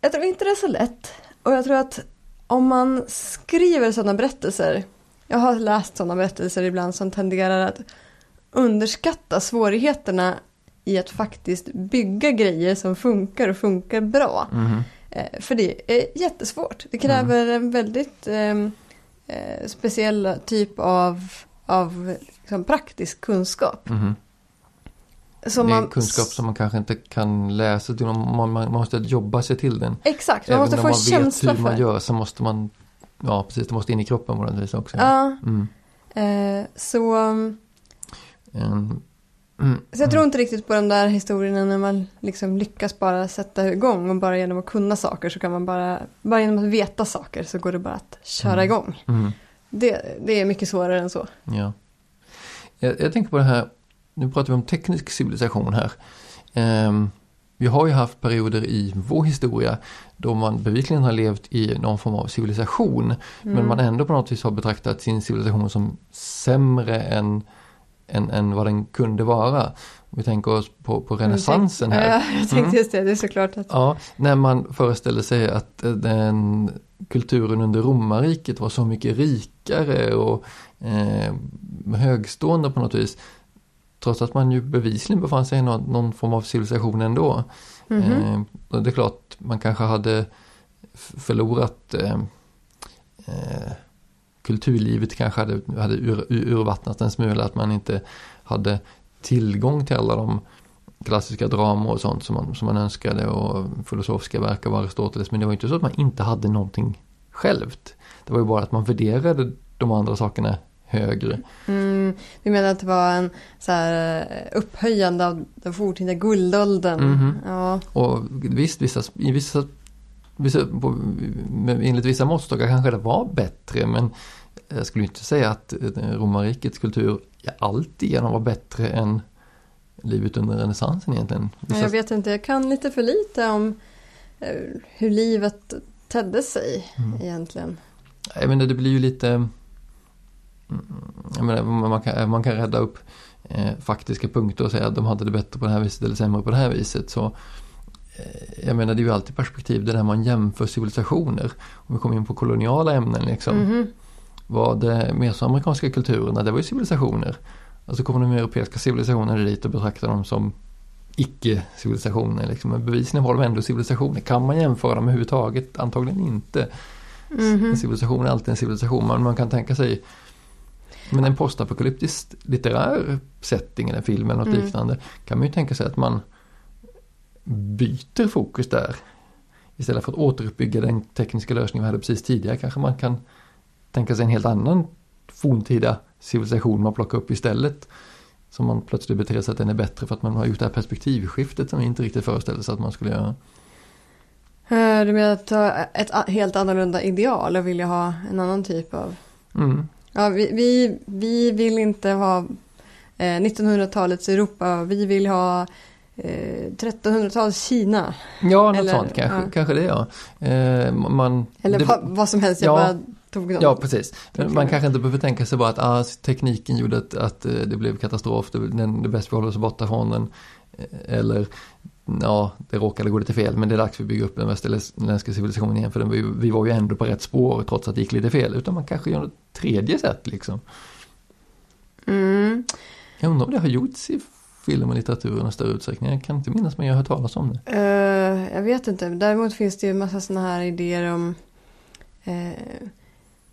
Speaker 1: jag tror inte det är så lätt. Och jag tror att om man skriver sådana berättelser, jag har läst sådana berättelser ibland som tenderar att underskatta svårigheterna i att faktiskt bygga grejer som funkar och funkar bra.
Speaker 2: Mhm.
Speaker 1: Eh, för det är jättesvårt. Det kräver en väldigt ehm, eh, speciell typ av, av liksom, praktisk kunskap.
Speaker 2: Mhm.
Speaker 1: Som
Speaker 2: det är
Speaker 1: man-
Speaker 2: kunskap som man kanske inte kan läsa till. Man, man, måste jobba sig till den.
Speaker 1: Exakt, man
Speaker 2: Även
Speaker 1: måste
Speaker 2: om
Speaker 1: få en
Speaker 2: man vet
Speaker 1: känsla
Speaker 2: hur
Speaker 1: för
Speaker 2: man gör så måste man, ja precis, det måste in i kroppen på något vis också.
Speaker 1: Ja,
Speaker 2: Mm.
Speaker 1: Eh, så,
Speaker 2: En,
Speaker 1: så jag tror inte riktigt på de där historierna när man liksom lyckas bara sätta igång och bara genom att kunna saker så kan man bara, bara genom att veta saker så går det bara att köra
Speaker 2: Mm.
Speaker 1: igång.
Speaker 2: mm,
Speaker 1: Det, det är mycket svårare än så.
Speaker 2: ja. Jag, jag tänker på det här, nu pratar vi om teknisk civilisation här. Ehm, vi har ju haft perioder i vår historia då man bevisligen har levt i någon form av civilisation. Men
Speaker 1: Mm.
Speaker 2: man ändå på något vis har betraktat sin civilisation som sämre än, än, än vad den kunde vara. Om vi tänker oss på, på renässansen här.
Speaker 1: Ja, jag tänkte
Speaker 2: Mm.
Speaker 1: just det, det är såklart att
Speaker 2: Ja, när man föreställer sig att eh, den kulturen under romarriket var så mycket rikare och eh, högstående på något vis. Trots att man ju bevisligen befann sig i någon, någon form av civilisation ändå.
Speaker 1: Mhm.
Speaker 2: Eh, och det är klart, man kanske hade förlorat eh, eh, kulturlivet kanske hade, hade ur, ur, urvattnat en smula. Att man inte hade tillgång till alla de klassiska drama och sånt som man, som man önskade och filosofiska verk av Aristoteles. Men det var inte så att man inte hade någonting självt. Det var ju bara att man värderade de andra sakerna högre.
Speaker 1: Mm, du menar att det var en så här, eh, upphöjande av den forntida guldåldern?
Speaker 2: Mhm.
Speaker 1: Ja.
Speaker 2: Och visst, vissa, i vissa, vissa på, enligt vissa måttstockar kanske det var bättre men jag skulle inte säga att eh, romarrikets kultur alltigenom var bättre än livet under renässansen egentligen. Vissa,
Speaker 1: Jag vet inte, jag kan lite för lite om eh, hur livet tedde sig
Speaker 2: Mm.
Speaker 1: egentligen.
Speaker 2: Jag menar det blir ju lite mm, jag menar, man, kan, man kan rädda upp eh, faktiska punkter och säga att de hade det bättre på det här viset eller sämre på det här viset. Så, eh, jag menar det är ju alltid perspektiv det där man jämför civilisationer. Om vi kommer in på koloniala ämnen liksom.
Speaker 1: Mhm.
Speaker 2: Var det mesoamerikanska kulturerna, det var ju civilisationer. Och så kommer de europeiska civilisationerna dit och betraktar dem som icke-civilisationer. Liksom. Men bevisligen var de ändå civilisationer. Kan man jämföra dem överhuvudtaget? Antagligen inte.
Speaker 1: Mhm.
Speaker 2: En civilisation är alltid en civilisation. Men man kan tänka sig men en postapokalyptisk litterär setting eller film eller något
Speaker 1: Mm.
Speaker 2: liknande kan man ju tänka sig att man byter fokus där. Istället för att återuppbygga den tekniska lösning vi hade precis tidigare kanske man kan tänka sig en helt annan forntida civilisation man plockar upp istället. Som man plötsligt beter sig att den är bättre för att man har gjort det här perspektivskiftet som vi inte riktigt föreställde sig att man skulle göra.
Speaker 1: Eh, Du menar att ta ett helt annorlunda ideal och vilja ha en annan typ av...
Speaker 2: Mm.
Speaker 1: Ja, vi, vi, vi vill inte ha eh, 1900-talets Europa, vi vill ha eh, 1300-talets Kina.
Speaker 2: Ja, något
Speaker 1: Eller,
Speaker 2: sånt kanske,
Speaker 1: ja.
Speaker 2: kanske det ja. Eh, man,
Speaker 1: Eller
Speaker 2: det,
Speaker 1: vad, vad som helst, jag
Speaker 2: Ja.
Speaker 1: bara tog något.
Speaker 2: Ja, precis. Men man kanske inte behöver tänka sig bara att ah, tekniken gjorde att, att eh, det blev katastrof, det, den, det är bäst vi håller oss borta från den. Eh, Eller ja, det råkade gå lite fel men det är dags för att bygga upp den västerländska civilisationen igen för den vi var ju ändå på rätt spår trots att det gick lite fel. Utan man kanske gör något tredje sätt liksom.
Speaker 1: Mm.
Speaker 2: Jag undrar om det har gjorts i film och litteratur i någon större utsträckning. Jag kan inte minnas men jag har hört talas om det.
Speaker 1: Eh, jag vet inte. Däremot finns det ju en massa sådana här idéer om uh,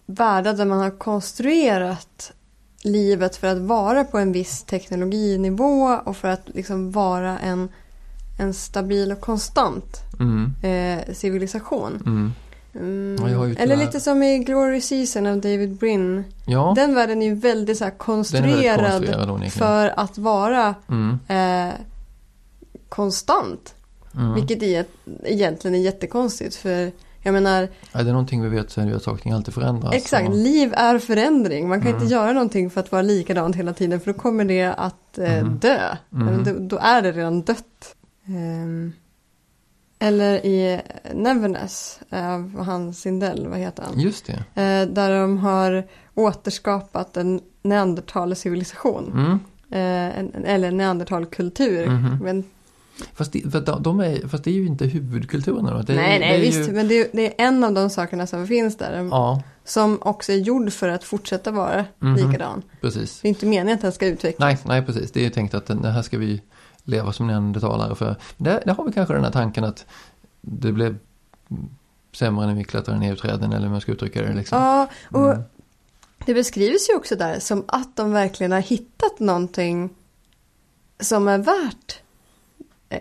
Speaker 1: världar där man har konstruerat livet för att vara på en viss teknologinivå och för att liksom vara en, en stabil och konstant
Speaker 2: Mm,
Speaker 1: eh, civilisation.
Speaker 2: mm.
Speaker 1: Mm.
Speaker 2: Ja,
Speaker 1: Eller lite som i Glory Season av David Brin.
Speaker 2: Ja,
Speaker 1: Den världen är ju väldigt så här
Speaker 2: är väldigt
Speaker 1: konstruerad,
Speaker 2: konstruerad
Speaker 1: för att vara
Speaker 2: Mm,
Speaker 1: eh, konstant.
Speaker 2: mm.
Speaker 1: Vilket är, egentligen är jättekonstigt för jag menar
Speaker 2: Är det någonting vi vet så är det ju att saker och ting alltid förändras.
Speaker 1: exakt,
Speaker 2: och-
Speaker 1: liv är förändring. Man kan
Speaker 2: Mm.
Speaker 1: inte göra någonting för att vara likadant hela tiden för då kommer det att eh,
Speaker 2: Mm.
Speaker 1: dö.
Speaker 2: Mm.
Speaker 1: Men Då, då är det redan dött. Ehm, eller i Neverness av han Sindel, vad heter han?
Speaker 2: Just det.
Speaker 1: Eh, där de har återskapat en neandertalcivilisation.
Speaker 2: Mm.
Speaker 1: Eh, en, eller neandertalkultur. Men,
Speaker 2: Fast, det, de är, fast det är ju inte huvudkulturen. Det,
Speaker 1: nej,
Speaker 2: det
Speaker 1: nej,
Speaker 2: är
Speaker 1: visst.
Speaker 2: Ju,
Speaker 1: Men det, det är en av de sakerna som finns där.
Speaker 2: ja,
Speaker 1: Som också är gjord för att fortsätta vara
Speaker 2: Mhm.
Speaker 1: likadan.
Speaker 2: precis.
Speaker 1: Det är inte meningen att den ska utvecklas.
Speaker 2: Nej, nej, precis. Det är ju tänkt att den, det här ska vi leva som neandertalare för. Där, där har vi kanske den här tanken att det blev sämre när vi klättrade ner i träden eller hur man ska uttrycka det. Liksom.
Speaker 1: Ja, och
Speaker 2: Mm.
Speaker 1: det beskrivs ju också där som att de verkligen har hittat någonting som är värt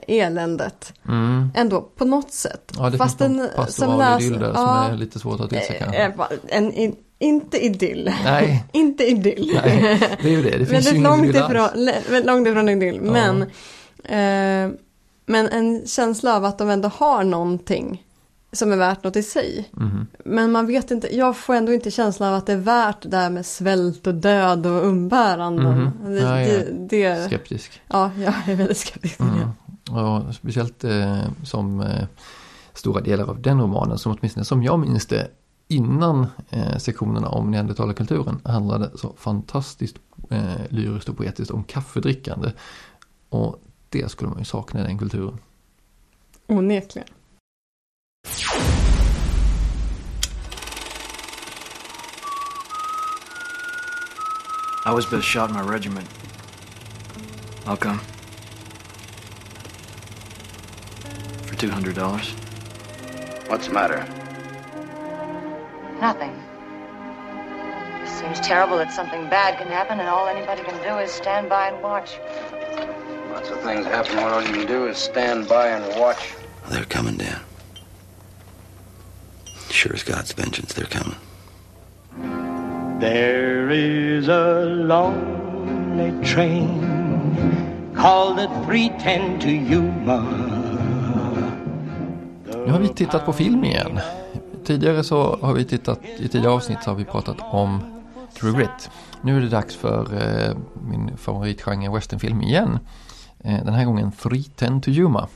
Speaker 1: eländet.
Speaker 2: Mm.
Speaker 1: Ändå, på något sätt.
Speaker 2: Ja, det
Speaker 1: Fast
Speaker 2: finns
Speaker 1: en som
Speaker 2: pastoral idyll där som
Speaker 1: ja.
Speaker 2: är lite svårt att sig
Speaker 1: Eh, eh, En, en, inte idyll.
Speaker 2: Nej. (laughs)
Speaker 1: inte idyll. (laughs)
Speaker 2: Nej, det är ju det. Det finns ju ingen
Speaker 1: långt
Speaker 2: idyll
Speaker 1: ifrån, väldigt långt ifrån idyll.
Speaker 2: Ja.
Speaker 1: Men, eh, men en känsla av att de ändå har någonting som är värt något i sig.
Speaker 2: Mhm.
Speaker 1: Men man vet inte, jag får ändå inte känslan av att det är värt det där med svält och död och umbäranden.
Speaker 2: Mhm.
Speaker 1: Det,
Speaker 2: Ja,
Speaker 1: det, det,
Speaker 2: Skeptisk.
Speaker 1: ja, jag är väldigt skeptisk.
Speaker 2: Mm. Och speciellt eh, som eh, stora delar av den romanen, som åtminstone som jag minns det, innan eh, sektionerna om neandertalarkulturen handlade så fantastiskt eh, lyriskt och poetiskt om kaffedrickande. Och det skulle man ju sakna i den kulturen.
Speaker 1: Onekligen.
Speaker 3: I was best shot in my regiment. I'll come. For two hundred dollars.
Speaker 4: What's the matter?
Speaker 5: Nothing. It seems terrible that something bad can happen and all anybody can do is stand by and watch.
Speaker 4: Lots of things happen when all you can do is stand by and watch. They're coming, Dan. Sure as God's vengeance, they're coming.
Speaker 6: There is a lonely train called the 310 to Yuma.
Speaker 2: Nu har vi tittat på film igen. Tidigare så har vi tittat, i tidigare avsnitt så har vi pratat om True Grit. Nu är det dags för eh, min favoritgenre westernfilm igen. Eh, den här gången 310 to Yuma.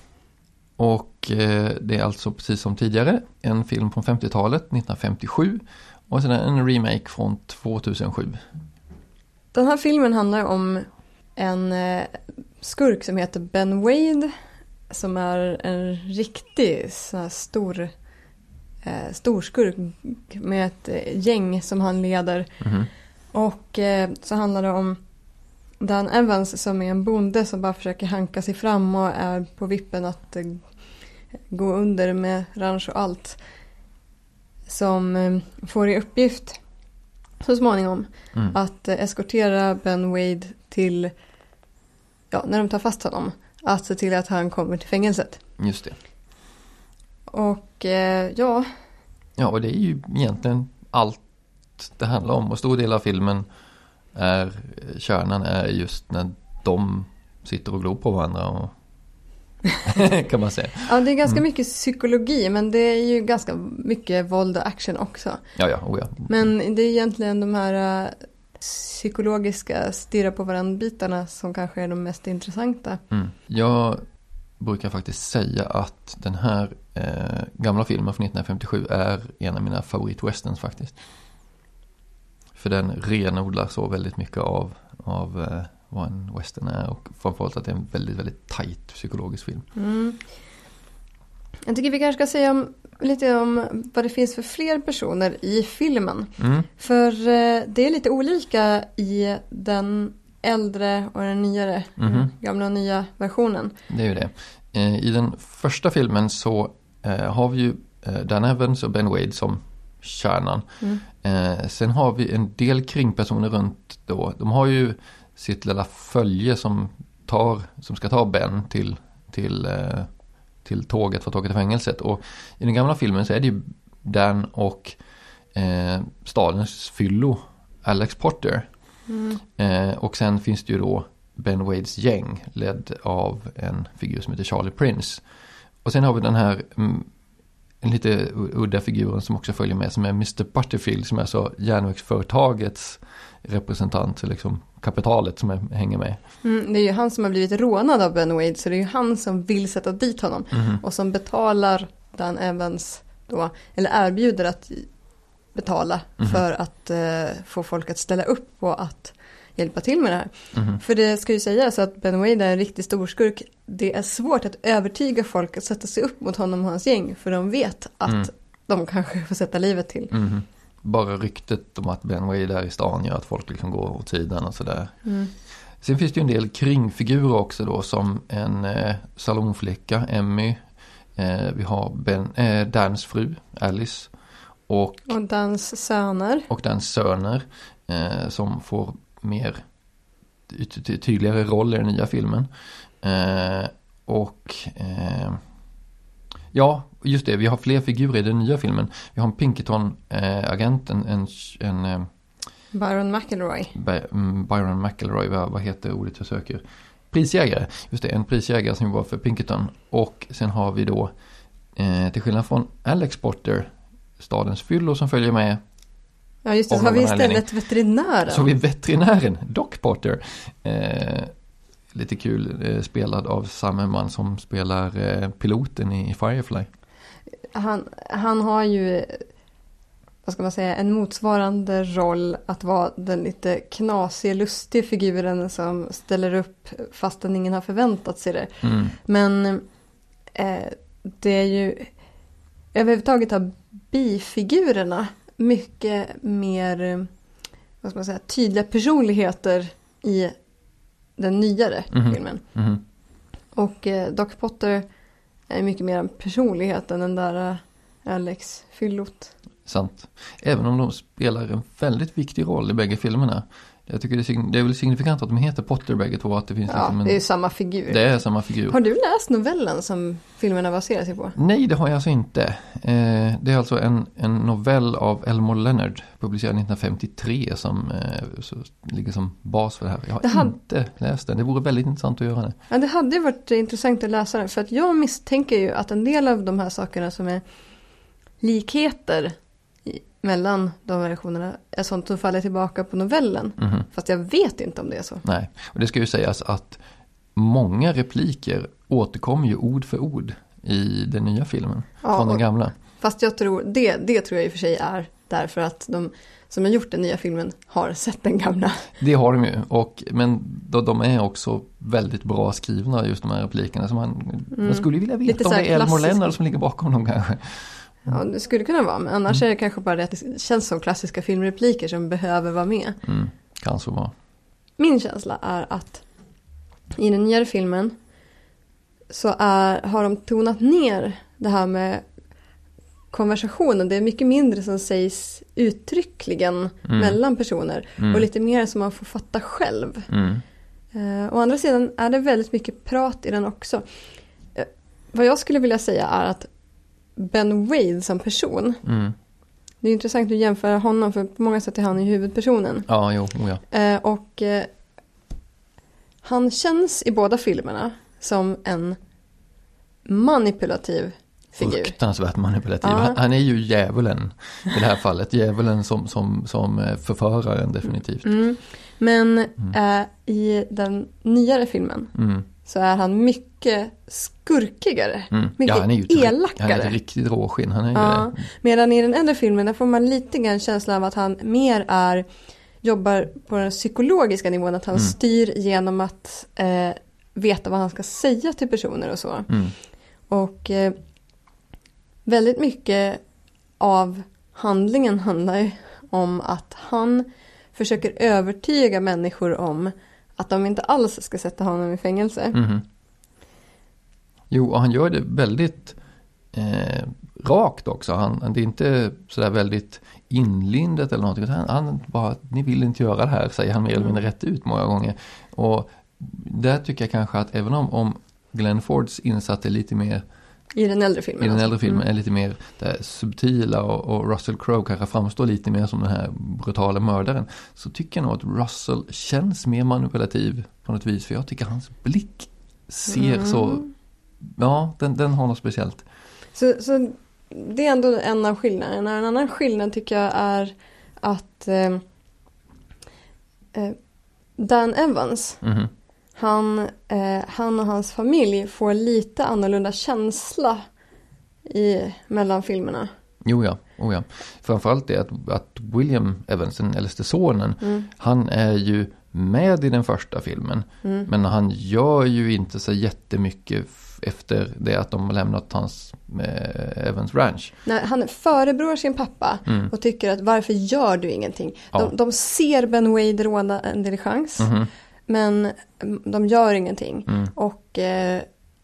Speaker 2: Och eh, det är alltså precis som tidigare en film från 50-talet, 1957. Och sen en remake från 2007.
Speaker 1: Den här filmen handlar om en eh, skurk som heter Ben Wade. Som är en riktig sån här stor, eh, stor skurk med ett eh, gäng som han leder.
Speaker 2: Mhm.
Speaker 1: Och eh, så handlar det om Dan Evans som är en bonde som bara försöker hanka sig fram och är på vippen att eh, gå under med ranch och allt. Som eh, får i uppgift så småningom
Speaker 2: Mm.
Speaker 1: att eh, eskortera Ben Wade till, ja när de tar fast honom, att se till att han kommer till fängelset.
Speaker 2: Just det.
Speaker 1: Och eh, ja,
Speaker 2: Ja, och det är ju egentligen allt det handlar om. Och stor del av filmen är, kärnan är just när de sitter och glor på varandra. Och (laughs) kan man säga.
Speaker 1: ja det är ganska
Speaker 2: Mm.
Speaker 1: mycket psykologi men det är ju ganska mycket våld och action också.
Speaker 2: Ja, ja, oh ja.
Speaker 1: Men det är egentligen de här eh, psykologiska stirra på varandra bitarna som kanske är de mest intressanta.
Speaker 2: Mm. Jag brukar faktiskt säga att den här eh, gamla filmen från 1957 är en av mina favoritwesterns faktiskt. För den renodlar så väldigt mycket av, av eh, vad en western är och framförallt att det är en väldigt, väldigt tight psykologisk film.
Speaker 1: Mm. Jag tycker vi kanske ska säga om, lite om vad det finns för fler personer i filmen.
Speaker 2: Mm.
Speaker 1: För eh, det är lite olika i den äldre och den nyare,
Speaker 2: Mhm.
Speaker 1: den gamla och nya versionen.
Speaker 2: Det är ju det. Eh, I den första filmen så eh, har vi ju eh, Dan Evans och Ben Wade som kärnan.
Speaker 1: Mm.
Speaker 2: Eh, sen har vi en del kringpersoner runt då. De har ju sitt lilla följe som, tar, som ska ta Ben till, till, eh, till tåget för att åka till fängelset. Och i den gamla filmen så är det ju Dan och eh, stadens fyllo, Alex Potter. Eh, och sen finns det ju då Ben Wades gäng ledd av en figur som heter Charlie Prince. Och sen har vi den här mm, en lite udda figuren som också följer med som är Mr. Butterfield som är så järnvägsföretagets representant, liksom kapitalet som är, hänger med.
Speaker 1: Mm, det är ju han som har blivit rånad av Ben Wade så det är ju han som vill sätta dit honom. Och som betalar Dan Evans då, eller erbjuder att betala för att eh, få folk att ställa upp på att hjälpa till med det här.
Speaker 2: Mhm.
Speaker 1: För det ska ju sägas att Ben Wade är en riktig storskurk. Det är svårt att övertyga folk att sätta sig upp mot honom och hans gäng för de vet att
Speaker 2: Mm.
Speaker 1: de kanske får sätta livet till.
Speaker 2: Mhm. Bara ryktet om att Ben Wade är i stan gör att folk liksom går åt sidan och sådär.
Speaker 1: Mm.
Speaker 2: Sen finns det ju en del kringfigurer också då som en eh, salonflicka, Emmy. Eh, vi har ben, eh, Dans fru, Alice. Och,
Speaker 1: Och Dans söner.
Speaker 2: och Dans söner eh, som får mer ty- ty- tydligare roll i den nya filmen. Eh, och eh, ja, just det, vi har fler figurer i den nya filmen. Vi har en Pinkerton-agent, en, en, en eh,
Speaker 1: Byron McElroy.
Speaker 2: By- mm, Byron McElroy, vad, vad heter ordet jag söker? Prisjägare, just det, en prisjägare som var för Pinkerton. Och sen har vi då, eh, till skillnad från Alex Potter, stadens fyllo som följer med,
Speaker 1: Ja just det, så har vi
Speaker 2: anledning.
Speaker 1: istället veterinären.
Speaker 2: så har vi veterinären, Doc Potter. Eh, lite kul, eh, spelad av samma man som spelar eh, piloten i Firefly.
Speaker 1: Han, han har ju, vad ska man säga, en motsvarande roll att vara den lite knasig, lustig figuren som ställer upp fastän ingen har förväntat sig det.
Speaker 2: Mm.
Speaker 1: Men eh, det är ju, överhuvudtaget har bifigurerna mycket mer, vad ska man säga, tydliga personligheter i den nyare
Speaker 2: Mhm.
Speaker 1: filmen.
Speaker 2: Mhm.
Speaker 1: Och eh, Doc Potter är mycket mer en personlighet än den där eh, Alex Fyllot.
Speaker 2: Sant. Även om de spelar en väldigt viktig roll i bägge filmerna. Jag tycker det är, det är väl signifikant att de heter Potter bägge två. Att det finns
Speaker 1: Ja,
Speaker 2: liksom en,
Speaker 1: det är samma figur.
Speaker 2: det är samma figur.
Speaker 1: Har du läst novellen som filmerna baserar sig på?
Speaker 2: Nej, det har jag alltså inte. Eh, det är alltså en, en novell av Elmore Leonard, publicerad 1953, som eh, så, ligger som bas för det här. Jag har
Speaker 1: hade-
Speaker 2: inte läst den. Det vore väldigt intressant att göra det.
Speaker 1: Ja, det hade varit intressant att läsa den. För att jag misstänker ju att en del av de här sakerna som är likheter mellan de versionerna är sånt som faller tillbaka på novellen.
Speaker 2: Mhm.
Speaker 1: Fast jag vet inte om det är så.
Speaker 2: Nej, och det ska ju sägas att många repliker återkommer ju ord för ord i den nya filmen.
Speaker 1: Ja,
Speaker 2: från den gamla.
Speaker 1: Fast jag tror, det, det tror jag i och för sig är därför att de som har gjort den nya filmen har sett den gamla.
Speaker 2: Det har de ju, och, men då, de är också väldigt bra skrivna just de här replikerna. Så man, man skulle vilja
Speaker 1: Mm. Lite
Speaker 2: veta om det är Elmore. Leonard som ligger bakom dem kanske.
Speaker 1: Ja, det skulle kunna vara, men annars är det kanske bara det att det känns som klassiska filmrepliker som behöver vara med.
Speaker 2: Mm, kan så vara.
Speaker 1: Min känsla är att i den nyare filmen så är, har de tonat ner det här med konversationen. Det är mycket mindre som sägs uttryckligen mellan personer
Speaker 2: Mm.
Speaker 1: och lite mer som man får fatta själv.
Speaker 2: Mm.
Speaker 1: Eh, å andra sidan är det väldigt mycket prat i den också. Eh, vad jag skulle vilja säga är att Ben Wade som person,
Speaker 2: Mm.
Speaker 1: det är intressant att jämföra honom för på många sätt är han ju huvudpersonen.
Speaker 2: Ja, jo, oh ja.
Speaker 1: Eh, och eh, han känns i båda filmerna som en manipulativ figur.
Speaker 2: Fruktansvärt manipulativ.
Speaker 1: Ja.
Speaker 2: Han, är ju djävulen i det här (laughs) fallet. Djävulen som, som, som eh, förföraren definitivt.
Speaker 1: Mm. Men eh, i den nyare filmen
Speaker 2: Mm.
Speaker 1: Så är han mycket skurkigare.
Speaker 2: Mm.
Speaker 1: Mycket
Speaker 2: Ja, han är ju
Speaker 1: elakare.
Speaker 2: Han är ett riktigt råskinn. Han är
Speaker 1: Ja,
Speaker 2: det.
Speaker 1: medan i den äldre filmen där får man lite grann känslan av att han mer är jobbar på den psykologiska nivån, att han
Speaker 2: Mm.
Speaker 1: styr genom att eh, veta vad han ska säga till personer och så.
Speaker 2: Mm.
Speaker 1: Och eh, väldigt mycket av handlingen handlar ju om att han försöker övertyga människor om att de inte alls ska sätta honom i fängelse.
Speaker 2: Mhm. Jo, och han gör det väldigt eh, rakt också. Han, det är inte sådär väldigt inlindat eller någonting. Han, han bara, ni vill inte göra det här, säger han mer eller mindre rätt ut många gånger. Och där tycker jag kanske att även om, om Glenn Fords insats är lite mer
Speaker 1: I den äldre filmen.
Speaker 2: i den
Speaker 1: alltså.
Speaker 2: äldre filmen är lite mer det subtila och, och Russell Crowe kanske framstår lite mer som den här brutala mördaren. Så tycker jag nog att Russell känns mer manipulativ på något vis. För jag tycker hans blick ser så, ja den, den har något speciellt.
Speaker 1: Så, så det är ändå en av skillnaderna. En annan skillnad tycker jag är att eh, eh, Dan Evans,
Speaker 2: Mhm.
Speaker 1: Han, eh, han och hans familj får lite annorlunda känsla i, mellan filmerna.
Speaker 2: Jo ja, oh ja. Framförallt det att, att William Evans, den äldste sonen, han är ju med i den första filmen. Men han gör ju inte så jättemycket efter det att de har lämnat hans eh, Evans Ranch.
Speaker 1: När han förebrår sin pappa
Speaker 2: Mm.
Speaker 1: och tycker att varför gör du ingenting?
Speaker 2: Ja.
Speaker 1: De, de ser Ben Wade råna en diligens
Speaker 2: Mhm.
Speaker 1: Men mm, de gör ingenting.
Speaker 2: Mm.
Speaker 1: Och eh,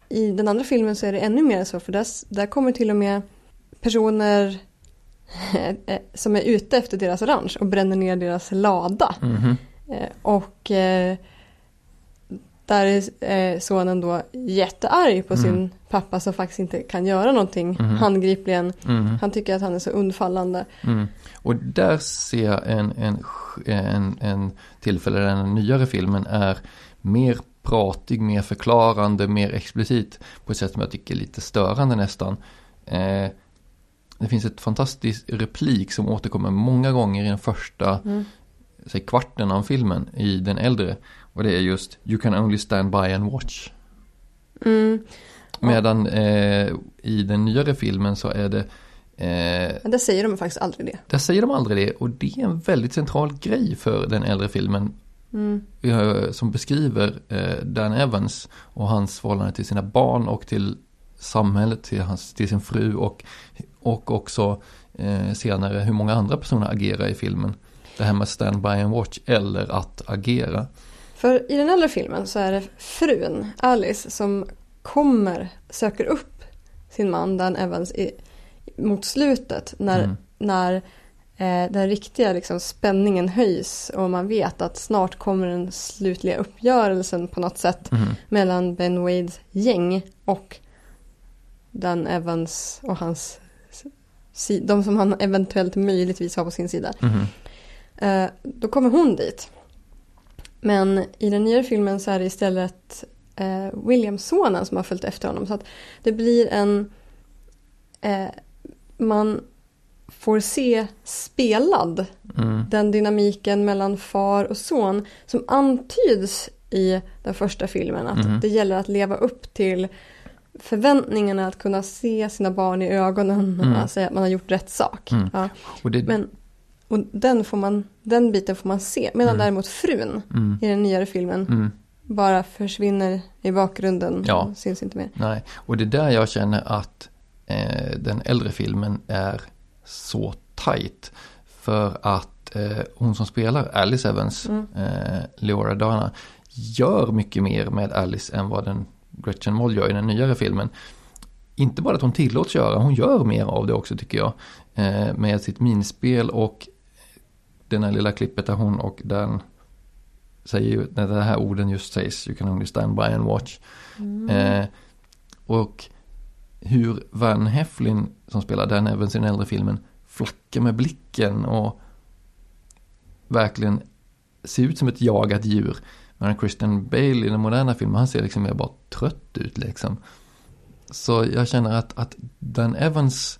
Speaker 1: i den andra filmen så är det ännu mer så för där, där kommer till och med personer (laughs) eh, som är ute efter deras ranch och bränner ner deras lada.
Speaker 2: Mhm.
Speaker 1: Eh, och eh, där är eh, sonen då jättearg på sin pappa som faktiskt inte kan göra någonting
Speaker 2: Mhm.
Speaker 1: handgripligen.
Speaker 2: Mm.
Speaker 1: Han tycker att han är så undfallande.
Speaker 2: Mm. Och där ser jag en, en, en, en tillfälle där den nyare filmen är mer pratig, mer förklarande, mer explicit på ett sätt som jag tycker är lite störande nästan. Eh, det finns ett fantastiskt replik som återkommer många gånger i den första
Speaker 1: Mm.
Speaker 2: säg, kvarten av filmen i den äldre. Och det är just You can only stand by and watch.
Speaker 1: Mm.
Speaker 2: Medan eh, i den nyare filmen så är det eh,
Speaker 1: Men där säger de faktiskt aldrig det.
Speaker 2: Där säger de aldrig det och det är en väldigt central grej för den äldre filmen.
Speaker 1: Mm.
Speaker 2: eh, Som beskriver eh, Dan Evans och hans förhållande till sina barn och till samhället, till, hans, till sin fru och, och också eh, senare hur många andra personer agerar i filmen. Det här med stand by and watch eller att agera.
Speaker 1: För i den äldre filmen så är det frun, Alice, som kommer, söker upp sin man Dan Evans i, mot slutet när,
Speaker 2: Mm.
Speaker 1: när eh, den riktiga liksom, spänningen höjs och man vet att snart kommer den slutliga uppgörelsen på något sätt
Speaker 2: Mhm.
Speaker 1: mellan Ben Wades gäng och Dan Evans och hans de som han eventuellt möjligtvis har på sin sida.
Speaker 2: Mhm.
Speaker 1: Eh, då kommer hon dit. Men i den nya filmen så är det istället eh, Williams-sonen som har följt efter honom. Så att det blir en... Eh, man får se spelad
Speaker 2: Mm.
Speaker 1: den dynamiken mellan far och son som antyds i den första filmen. Att
Speaker 2: Mhm.
Speaker 1: det gäller att leva upp till förväntningarna att kunna se sina barn i ögonen
Speaker 2: Mm.
Speaker 1: och säga att man har gjort rätt sak.
Speaker 2: Mm.
Speaker 1: Ja.
Speaker 2: Och det,
Speaker 1: Men och den, får man, den biten får man se. Medan
Speaker 2: Mm.
Speaker 1: däremot frun
Speaker 2: mm,
Speaker 1: i den nyare filmen
Speaker 2: mm.
Speaker 1: Bara försvinner i bakgrunden.
Speaker 2: Ja.
Speaker 1: och Syns inte mer.
Speaker 2: Nej, och det är där jag känner att eh, den äldre filmen är så tight. För att eh, hon som spelar Alice Evans,
Speaker 1: Mm.
Speaker 2: eh, Leora Dana, gör mycket mer med Alice än vad den Gretchen Moll gör i den nyare filmen. Inte bara att hon tillåts göra, hon gör mer av det också tycker jag. Eh, med sitt minspel och den här lilla klippet där hon och den säger ju, när det här orden just sägs, you can only stand by and watch. Eh, och hur Van Heflin som spelar Dan Evans i den äldre filmen flackar med blicken och verkligen ser ut som ett jagat djur. Men Christian Bale i den moderna filmen, han ser liksom mer bara trött ut liksom. Så jag känner att, att Dan Evans,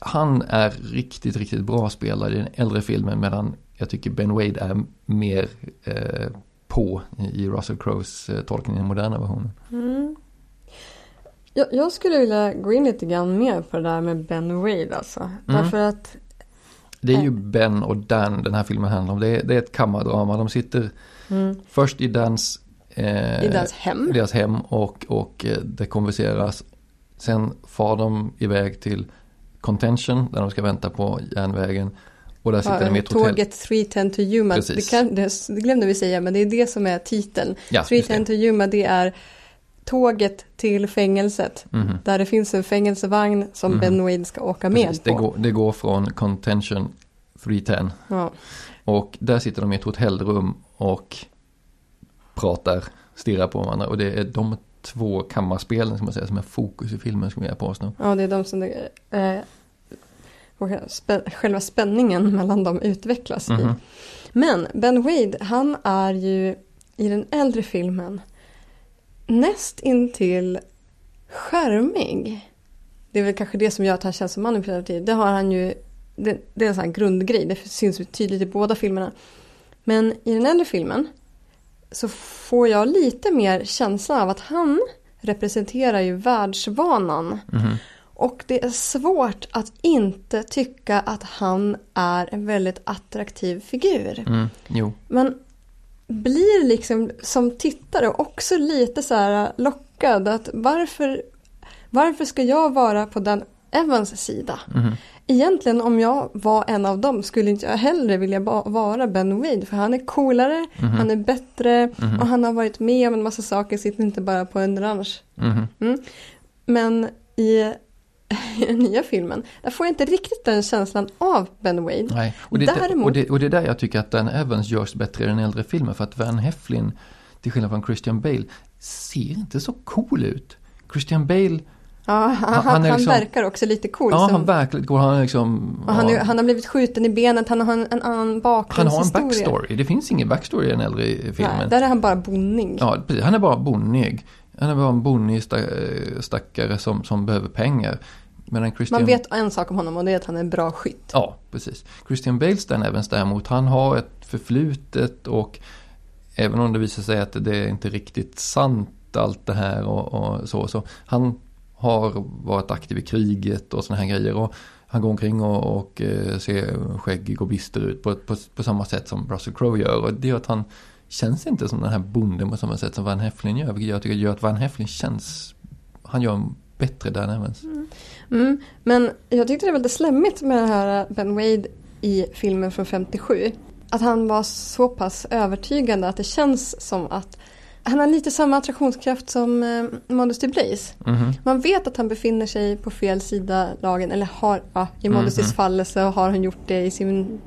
Speaker 2: han är riktigt, riktigt bra spelare i den äldre filmen medan jag tycker Ben Wade är mer eh, på i, Russell Crowes eh, tolkning i den moderna versionen.
Speaker 1: Mm. Jag, jag skulle vilja gå in lite grann mer på det där med Ben Wade alltså.
Speaker 2: Mm.
Speaker 1: Därför att
Speaker 2: Det är ju
Speaker 1: Eh.
Speaker 2: Ben och Dan den här filmen handlar om. Det är, det är ett kammardrama. De sitter
Speaker 1: mm,
Speaker 2: först i Dans, eh,
Speaker 1: i deras hem.
Speaker 2: deras hem och, och eh, det konverseras. Sen far de iväg till Contention där de ska vänta på järnvägen. Och där sitter de i ett hotell.
Speaker 1: Tåget 310 to Yuma. Det, kan, det, det glömde vi säga men det är det som är titeln.
Speaker 2: Ja, just
Speaker 1: 310
Speaker 2: det.
Speaker 1: to Yuma det är tåget till fängelset.
Speaker 2: Mhm.
Speaker 1: Där det finns en fängelsevagn som
Speaker 2: Mhm.
Speaker 1: Ben Wade ska åka med
Speaker 2: Precis,
Speaker 1: på.
Speaker 2: det, går, det går från Contention 310
Speaker 1: Ja.
Speaker 2: och där sitter de i ett hotellrum och pratar, stirrar på varandra. Och det är de två kammarspelen som man säger som är fokus i filmen skulle jag påstå.
Speaker 1: ja, det är de som det, eh, och spä- själva spänningen (laughs) mellan dem utvecklas i.
Speaker 2: Mhm.
Speaker 1: Men Ben Wade, han är ju i den äldre filmen näst intill skärmig. Det är väl kanske det som gör att han känns som manipulativ. Det har han ju, det, det är en sån här grundgrej, det syns tydligt i båda filmerna. Men i den äldre filmen så får jag lite mer känsla av att han representerar ju världsvanan.
Speaker 2: Mhm.
Speaker 1: Och det är svårt att inte tycka att han är en väldigt attraktiv figur.
Speaker 2: Mm, jo.
Speaker 1: Man blir liksom som tittare också lite så här lockad att varför, varför ska jag vara på den Evans sida?
Speaker 2: Mhm.
Speaker 1: Egentligen om jag var en av dem skulle inte jag hellre vilja vara Ben Wade för han är coolare,
Speaker 2: Mhm.
Speaker 1: han är bättre och han har varit med om en massa saker, sitter inte bara på en ranch. Mm. Men i, i (laughs) den nya filmen, där får jag inte riktigt den känslan av Ben Wade.
Speaker 2: Nej, och det,
Speaker 1: Däremot-
Speaker 2: och, det, och det är där jag tycker att Dan Evans görs bättre i den äldre filmen för att Van Heflin, till skillnad från Christian Bale, ser inte så cool ut. Christian Bale,
Speaker 1: Ja, han,
Speaker 2: Han-
Speaker 1: han,
Speaker 2: är
Speaker 1: han
Speaker 2: liksom-
Speaker 1: verkar också lite cool.
Speaker 2: ja
Speaker 1: som,
Speaker 2: han går, han liksom...
Speaker 1: och han,
Speaker 2: ja,
Speaker 1: han har blivit skjuten i benet, han har en, en annan
Speaker 2: han har en
Speaker 1: bakgrundshistoria.
Speaker 2: backstory. Det finns ingen backstory i den äldre filmen.
Speaker 1: Nej, där är han bara bonnig.
Speaker 2: Ja, precis. Han är bara bonnig. Han är bara en bonnig sta- stackare som, som behöver pengar. Medan Christian...
Speaker 1: Man vet en sak om honom och det är att han är en bra skytt.
Speaker 2: Ja, precis. Christian Bale Stan Evans däremot, han har ett förflutet och även om det visar sig att det är inte riktigt sant allt det här och, och så, så han har varit aktiv i kriget och sådana här grejer och han går omkring och, och eh, ser skäggig och bister ut på, på, på samma sätt som Russell Crowe gör och det gör att han känns inte som den här bonden på samma sätt som Van Heflin gör, vilket jag tycker gör att Van Heflin känns, han gör en bättre Dan Evans.
Speaker 1: Mm. Men jag tyckte det var lite slemmigt med den här Ben Wade i filmen från 57. Att han var så pass övertygande att det känns som att han har lite samma attraktionskraft som eh, Modesty Blaze.
Speaker 2: Mhm.
Speaker 1: Man vet att han befinner sig på fel sida lagen, eller har, ja, i Modestys
Speaker 2: Mhm.
Speaker 1: fall så har han gjort det i sin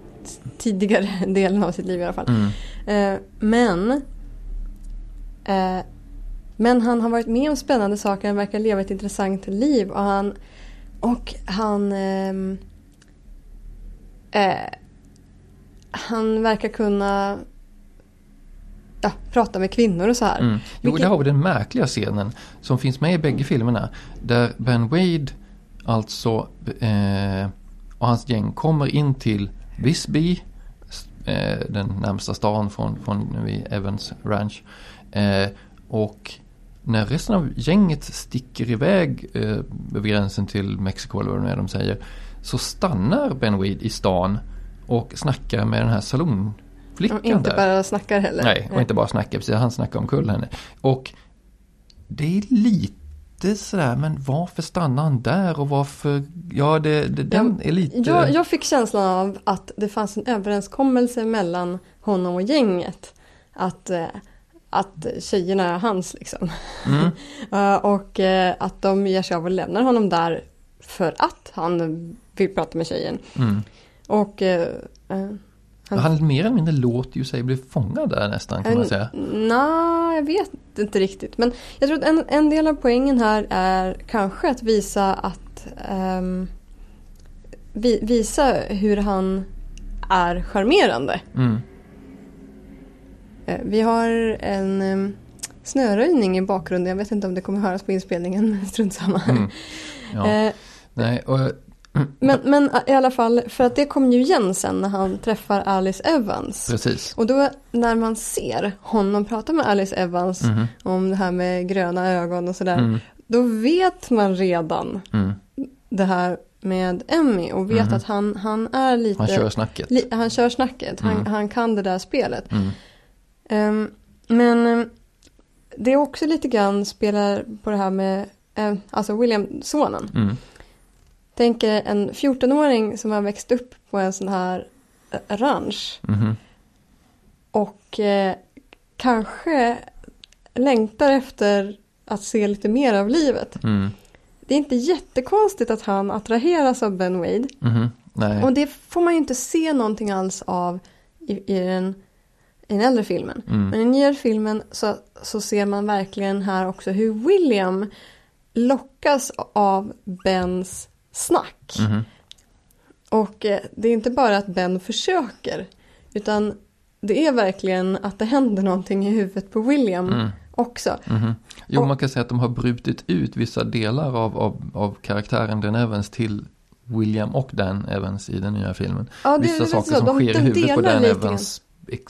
Speaker 1: tidigare (laughs) delen av sitt liv i alla fall.
Speaker 2: Mm.
Speaker 1: Eh, men eh, Men han har varit med om spännande saker, han verkar leva ett intressant liv och han Och han ehm, eh, Han verkar kunna ja, prata med kvinnor och så här.
Speaker 2: Mm. Jo,
Speaker 1: Vilket-
Speaker 2: där har vi den märkliga scenen som finns med i bägge filmerna. Där Ben Wade alltså eh, och hans gäng kommer in till Visby, eh, den närmsta stan från, från vid Evans Ranch. Eh, och när resten av gänget sticker iväg eh, över gränsen till Mexiko eller vad det nu är de säger. Så stannar Ben Wade i stan och snackar med den här salonflickan
Speaker 1: Och inte
Speaker 2: där.
Speaker 1: bara snackar heller.
Speaker 2: Nej, och inte bara snacka, precis, han snackar omkull henne. Och det är lite sådär, men varför stannar han där och varför, ja det, det, den är lite...
Speaker 1: Jag, jag fick känslan av att det fanns en överenskommelse mellan honom och gänget. Att, eh, att tjejerna är hans liksom.
Speaker 2: Mm. (laughs)
Speaker 1: Eh, och eh, att de ger sig av och lämnar honom där för att han vill prata med tjejen.
Speaker 2: Mm.
Speaker 1: Och
Speaker 2: Han, han mer eller mindre låter ju sig bli fångad där nästan kan man säga.
Speaker 1: Nej, jag vet inte riktigt. Men jag tror att en, en del av poängen här är kanske att visa att ehm, vi, visa hur han är charmerande.
Speaker 2: Mm.
Speaker 1: Eh, Vi har en um, snöröjning i bakgrunden. Jag vet inte om det kommer höras på inspelningen, (laughs) men strunt samma.
Speaker 2: Mm. Ja.
Speaker 1: Eh,
Speaker 2: Nej, och,
Speaker 1: men, men i alla fall, för att det kommer ju igen sen när han träffar Alice Evans.
Speaker 2: precis.
Speaker 1: Och då när man ser honom prata med Alice Evans
Speaker 2: Mhm.
Speaker 1: om det här med gröna ögon och sådär.
Speaker 2: Mm.
Speaker 1: Då vet man redan
Speaker 2: Mm.
Speaker 1: det här med Emmy och vet
Speaker 2: Mhm.
Speaker 1: att han, han är lite...
Speaker 2: Han kör snacket.
Speaker 1: li, han kör snacket, han,
Speaker 2: Mm.
Speaker 1: han kan det där spelet.
Speaker 2: Mm.
Speaker 1: Ehm, men ehm, det är också lite grann spelar på det här med, eh, alltså William, sonen.
Speaker 2: Mm.
Speaker 1: Tänker en 14-åring som har växt upp på en sån här eh, ranch.
Speaker 2: Mhm.
Speaker 1: Och eh, kanske längtar efter att se lite mer av livet.
Speaker 2: Mm.
Speaker 1: Det är inte jättekonstigt att han attraheras av Ben Wade.
Speaker 2: Nej.
Speaker 1: Och det får man ju inte se någonting alls av i, i, den, i den äldre filmen.
Speaker 2: Mm.
Speaker 1: Men i nyare filmen så, så ser man verkligen här också hur William lockas av Bens snack.
Speaker 2: Mhm.
Speaker 1: Och eh, det är inte bara att Ben försöker. Utan det är verkligen att det händer någonting i huvudet på William
Speaker 2: Mm.
Speaker 1: också.
Speaker 2: Mhm. Jo,
Speaker 1: Och-
Speaker 2: man kan säga att de har brutit ut vissa delar av, av, av karaktären Dan Evans till William och Dan Evans i den nya filmen.
Speaker 1: Ja,
Speaker 2: Vissa saker som
Speaker 1: De-
Speaker 2: sker i huvudet på Dan. Evans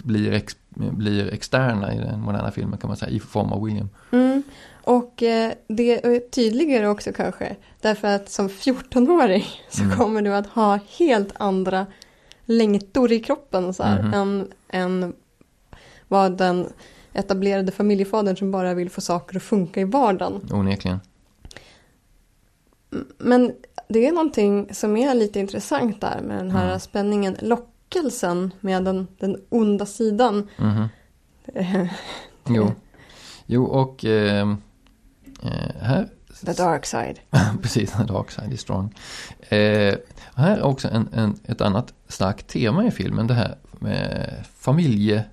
Speaker 2: blir, ex, blir externa i den moderna filmen kan man säga, i form av William.
Speaker 1: Mm. Och eh, det är tydligare också kanske. Därför att som 14-åring så
Speaker 2: Mm.
Speaker 1: kommer du att ha helt andra längtor i kroppen så här,
Speaker 2: Mhm.
Speaker 1: än, än vad den etablerade familjefadern som bara vill få saker att funka i vardagen.
Speaker 2: Onekligen.
Speaker 1: Men det är någonting som är lite intressant där med den här
Speaker 2: Mm.
Speaker 1: spänningen, lockelsen med den, den onda sidan.
Speaker 2: Mhm. (laughs) Jo. Jo, och eh, här
Speaker 1: The dark side. (laughs)
Speaker 2: Precis, The Dark Side is strong. Eh, här är också en, en, ett annat starkt tema i filmen, det här med familje,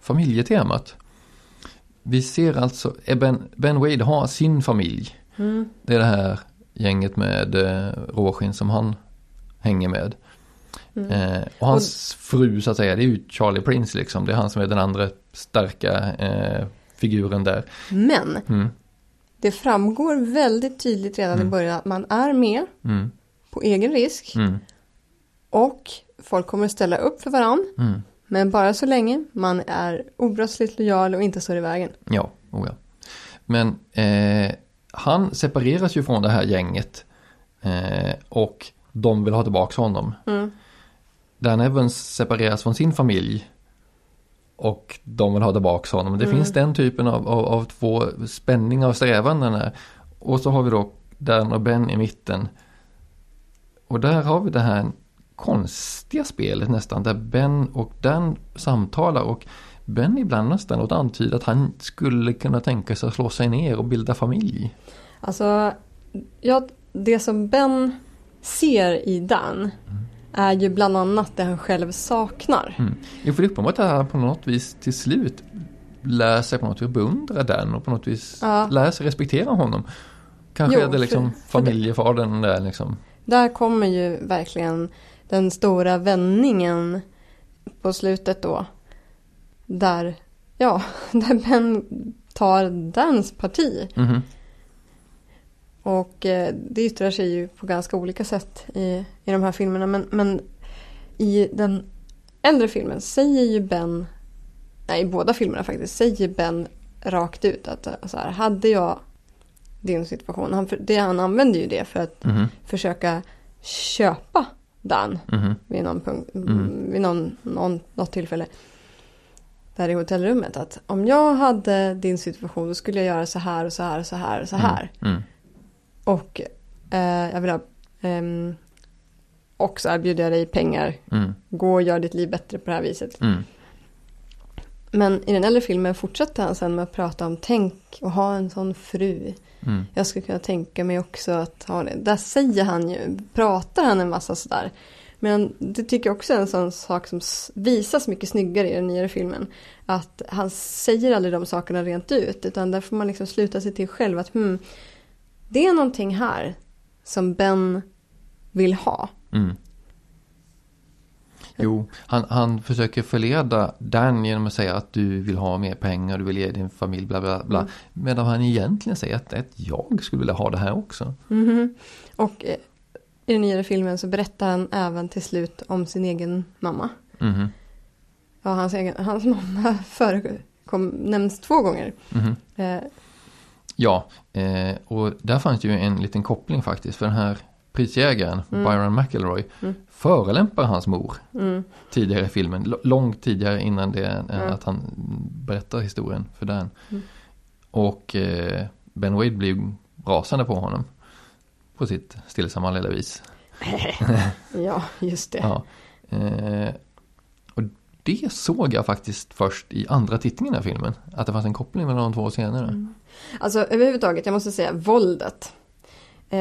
Speaker 2: familjetemat. Vi ser alltså, eh, ben, ben Wade har sin familj
Speaker 1: Mm.
Speaker 2: Det är det här gänget med eh, råskinn som han hänger med.
Speaker 1: Mm.
Speaker 2: Eh, och hans fru så att säga, det är ju Charlie Prince liksom. Det är han som är den andra starka eh, figuren där.
Speaker 1: Men
Speaker 2: Mm,
Speaker 1: det framgår väldigt tydligt redan i början att man är med
Speaker 2: mm,
Speaker 1: på egen risk
Speaker 2: mm,
Speaker 1: och folk kommer att ställa upp för varann.
Speaker 2: mm.
Speaker 1: Men bara så länge man är obrottsligt lojal och inte står i vägen.
Speaker 2: Ja, oh ja. Men eh, han separeras ju från det här gänget. Eh, och de vill ha tillbaka honom.
Speaker 1: Mm.
Speaker 2: Dan Evans separeras från sin familj. Och de vill ha tillbaka honom. Det
Speaker 1: Mm.
Speaker 2: finns den typen av, av, av två spänningar och strävanden där. Och så har vi då Dan och Ben i mitten. Och där har vi det här konstiga spelet nästan. Där Ben och Dan samtalar. Och Ben ibland nästan åt antyda att han skulle kunna tänka sig att slå sig ner och bilda familj.
Speaker 1: Alltså, ja, det som Ben ser i Dan är ju bland annat det han själv saknar.
Speaker 2: Mm. Jo, för det är uppenbart att han på något vis till slut lär sig på något vis beundra den och på något vis
Speaker 1: Ja.
Speaker 2: lär sig respektera honom. Kanske
Speaker 1: Jo,
Speaker 2: är det liksom
Speaker 1: för- för
Speaker 2: familjefadern där liksom.
Speaker 1: Där kommer ju verkligen den stora vändningen på slutet då. Där, ja, (laughs) där Ben tar Dans parti.
Speaker 2: Mhm.
Speaker 1: Och eh, det yttrar sig ju på ganska olika sätt i, i de här filmerna. Men, men i den äldre filmen säger ju Ben, nej i båda filmerna faktiskt, säger Ben rakt ut att eh, så här, hade jag din situation, han, det, han använder ju det för att
Speaker 2: Mhm.
Speaker 1: försöka köpa Dan
Speaker 2: Mhm.
Speaker 1: vid någon punkt,
Speaker 2: Mm.
Speaker 1: vid någon, någon, något tillfälle. Där i hotellrummet att om jag hade din situation då skulle jag göra så här och så här och så här och så här.
Speaker 2: Mm.
Speaker 1: Och eh, jag vill ha ehm, också erbjuder jag dig pengar.
Speaker 2: Mm.
Speaker 1: Gå och gör ditt liv bättre på det här viset.
Speaker 2: Mm.
Speaker 1: Men i den äldre filmen fortsätter han sen med att prata om tänk och ha en sån fru.
Speaker 2: Mm.
Speaker 1: Jag skulle kunna tänka mig också att ha det. Där säger han ju, pratar han en massa sådär. Men det tycker jag också är en sån sak som visas mycket snyggare i den nyare filmen. Att han säger aldrig de sakerna rent ut. Utan där får man liksom sluta sig till själv att hmm, det är någonting här som Ben vill ha.
Speaker 2: Mm. Jo, han, han försöker förleda Dan genom att säga att du vill ha mer pengar, du vill ge din familj bla bla bla.
Speaker 1: Mm.
Speaker 2: Medan han egentligen säger att, att jag skulle vilja ha det här också.
Speaker 1: Mhm. Och eh, i den nyare filmen så berättar han även till slut om sin egen mamma.
Speaker 2: Mhm.
Speaker 1: Ja, hans, egen, hans mamma förekom, nämns två gånger.
Speaker 2: Mhm.
Speaker 1: Eh,
Speaker 2: Ja, eh, och där fanns ju en liten koppling faktiskt. För den här prisjägaren,
Speaker 1: Mm.
Speaker 2: Byron McElroy,
Speaker 1: Mm.
Speaker 2: förolämpar hans mor
Speaker 1: mm,
Speaker 2: tidigare i filmen. Långt tidigare innan det än
Speaker 1: Mm.
Speaker 2: att han berättar historien för Dan.
Speaker 1: Mm.
Speaker 2: Och eh, Ben Wade blir rasande på honom. På sitt stillsamma lilla vis. (laughs)
Speaker 1: ja, just det.
Speaker 2: Ja. Eh, det såg jag faktiskt först i andra tittningen av filmen. Att det fanns en koppling mellan de två scenerna.
Speaker 1: Mm. Alltså överhuvudtaget, jag måste säga våldet. Eh,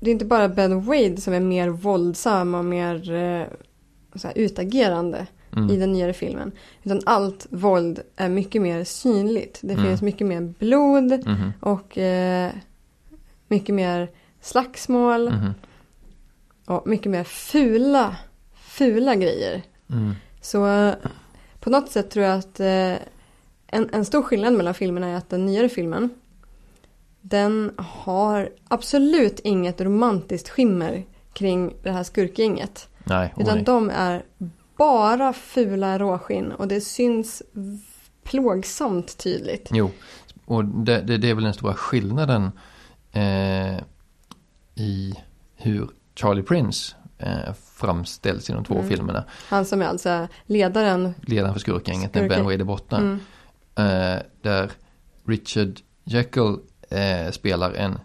Speaker 1: det är inte bara Ben Wade som är mer våldsam och mer eh, här, utagerande
Speaker 2: Mm.
Speaker 1: i den nyare filmen. Utan allt våld är mycket mer synligt. Det
Speaker 2: Mm.
Speaker 1: finns mycket mer blod
Speaker 2: Mhm.
Speaker 1: och eh, mycket mer slagsmål
Speaker 2: Mhm.
Speaker 1: och mycket mer fula, fula grejer. Så eh, på något sätt tror jag att eh, en, en stor skillnad mellan filmerna är att den nyare filmen den har absolut inget romantiskt skimmer kring det här skurkgänget.
Speaker 2: Nej, oh,
Speaker 1: Utan
Speaker 2: nej.
Speaker 1: de är bara fula råskinn och det syns plågsamt tydligt.
Speaker 2: Jo, och det, det, det är väl den stora skillnaden eh, i hur Charlie Prince eh, framställs i de två
Speaker 1: Mm.
Speaker 2: filmerna.
Speaker 1: Han som är alltså ledaren.
Speaker 2: Ledaren för skurkgänget när
Speaker 1: Skurken.
Speaker 2: Ben Wade borta.
Speaker 1: Mm.
Speaker 2: Eh, där Richard Jekyll eh, spelar en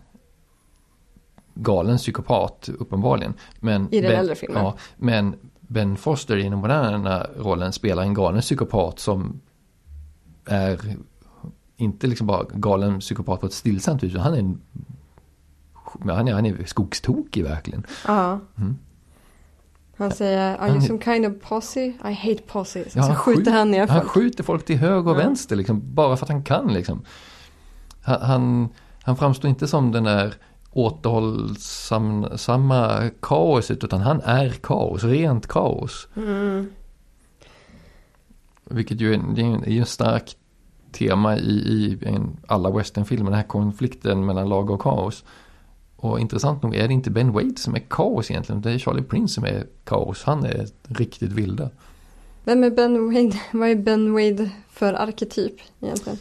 Speaker 2: galen psykopat uppenbarligen. Men
Speaker 1: I den
Speaker 2: ben,
Speaker 1: äldre filmen.
Speaker 2: Ja, men Ben Foster i den moderna rollen spelar en galen psykopat som är inte liksom bara galen psykopat på ett stillsamt vis. Han är en han är, han är skogstokig verkligen.
Speaker 1: Ja.
Speaker 2: Mm.
Speaker 1: Han säger Are
Speaker 2: Han
Speaker 1: you some kind of posse? I hate posse. Så,
Speaker 2: Ja,
Speaker 1: så
Speaker 2: han
Speaker 1: skjuter han ner
Speaker 2: Han
Speaker 1: folk.
Speaker 2: skjuter folk till höger och
Speaker 1: Ja.
Speaker 2: vänster liksom, bara för att han kan liksom. Han, han, Han framstår inte som den där återhållsamma kaoset utan han är kaos, rent kaos.
Speaker 1: Mm.
Speaker 2: Vilket ju är, det är en, stark tema i, i en, alla westernfilmer, den här konflikten mellan lag och kaos. Och intressant nog är det inte Ben Wade som är kaos egentligen, det är Charlie Prince som är kaos. Han är riktigt vilda.
Speaker 1: Vem är Ben Wade? (laughs) Vad är Ben Wade för arketyp egentligen?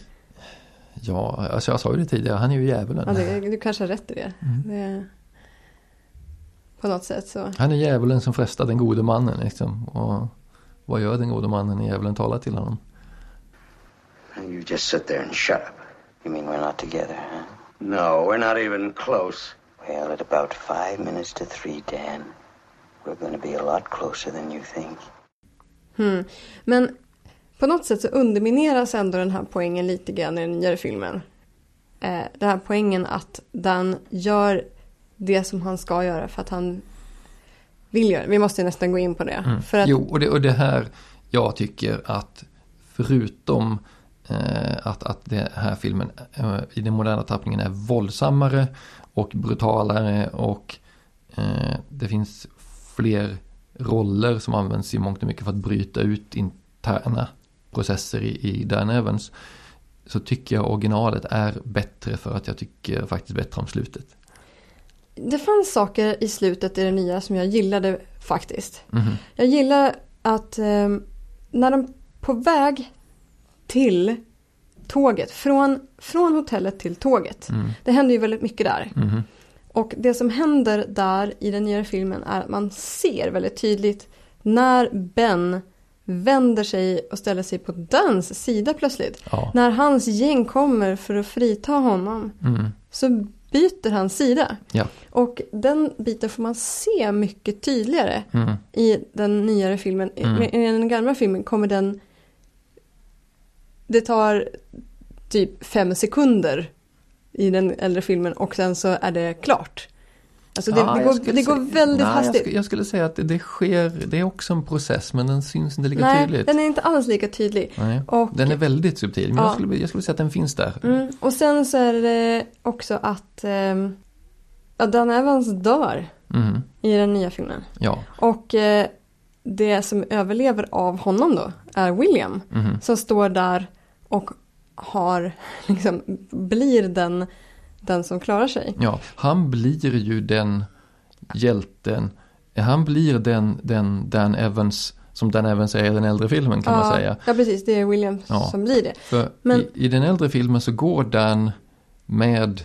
Speaker 2: Ja, alltså jag sa ju det tidigare, han är ju djävulen.
Speaker 1: Ja, du kanske har rätt i det. det. På något sätt så.
Speaker 2: Han är djävulen som frestar den gode mannen liksom. Och vad gör den gode mannen när djävulen talar till honom?
Speaker 4: You just sit there and shut up. You mean we're not together, huh? No, we're not even close. Well, at about five minutes to three, Dan, we're going to be a lot closer than you think.
Speaker 1: Hmm. Men på något sätt så undermineras ändå den här poängen lite grann i den nyare filmen. Eh, den här poängen att Dan gör det som han ska göra för att han vill göra Vi måste nästan gå in på det.
Speaker 2: Mm.
Speaker 1: För att,
Speaker 2: Jo, och det, och det här jag tycker att förutom att, att den här filmen eh, i den moderna tappningen är våldsammare och brutalare och eh, det finns fler roller som används i mångt och mycket för att bryta ut interna processer i, i Dan Evans så tycker jag originalet är bättre för att jag tycker faktiskt bättre om slutet.
Speaker 1: Det fanns saker i slutet i det nya som jag gillade faktiskt.
Speaker 2: Mhm.
Speaker 1: Jag gillar att eh, när de på väg till tåget, från, från hotellet till tåget.
Speaker 2: Mm.
Speaker 1: Det händer ju väldigt mycket där.
Speaker 2: Mhm.
Speaker 1: Och det som händer där i den nya filmen är att man ser väldigt tydligt när Ben vänder sig och ställer sig på Dans sida plötsligt.
Speaker 2: Ja.
Speaker 1: När hans gäng kommer för att frita honom
Speaker 2: Mm.
Speaker 1: så byter han sida.
Speaker 2: Ja.
Speaker 1: Och den biten får man se mycket tydligare
Speaker 2: Mm.
Speaker 1: i den nyare filmen.
Speaker 2: Mm.
Speaker 1: I den gamla filmen kommer den... Det tar typ fem sekunder i den äldre filmen och sen så är det klart. Alltså det,
Speaker 2: Ja,
Speaker 1: det,
Speaker 2: jag
Speaker 1: går, det går
Speaker 2: säga-
Speaker 1: väldigt
Speaker 2: Nej, Jag
Speaker 1: hastigt.
Speaker 2: skulle, jag skulle säga att det, det sker, det är också en process men den syns inte lika
Speaker 1: Nej,
Speaker 2: tydligt.
Speaker 1: den är inte alls lika tydlig.
Speaker 2: Nej.
Speaker 1: Och,
Speaker 2: Den är väldigt subtil men
Speaker 1: Ja.
Speaker 2: jag, skulle, jag skulle säga att den finns där.
Speaker 1: mm, och sen så är det också att ja, Dan Evans dör
Speaker 2: Mhm.
Speaker 1: i den nya filmen.
Speaker 2: Ja.
Speaker 1: Och eh, det som överlever av honom då är William.
Speaker 2: Mhm.
Speaker 1: Som står där och har, (laughs) liksom, blir den, den som klarar sig.
Speaker 2: ja. Han blir ju den hjälten. Han blir den, den Dan Evans som Dan Evans är i den äldre filmen kan man
Speaker 1: ja,
Speaker 2: säga.
Speaker 1: Ja, precis. Det är William
Speaker 2: Ja.
Speaker 1: som blir det.
Speaker 2: För
Speaker 1: Men-
Speaker 2: i, i den äldre filmen så går Dan med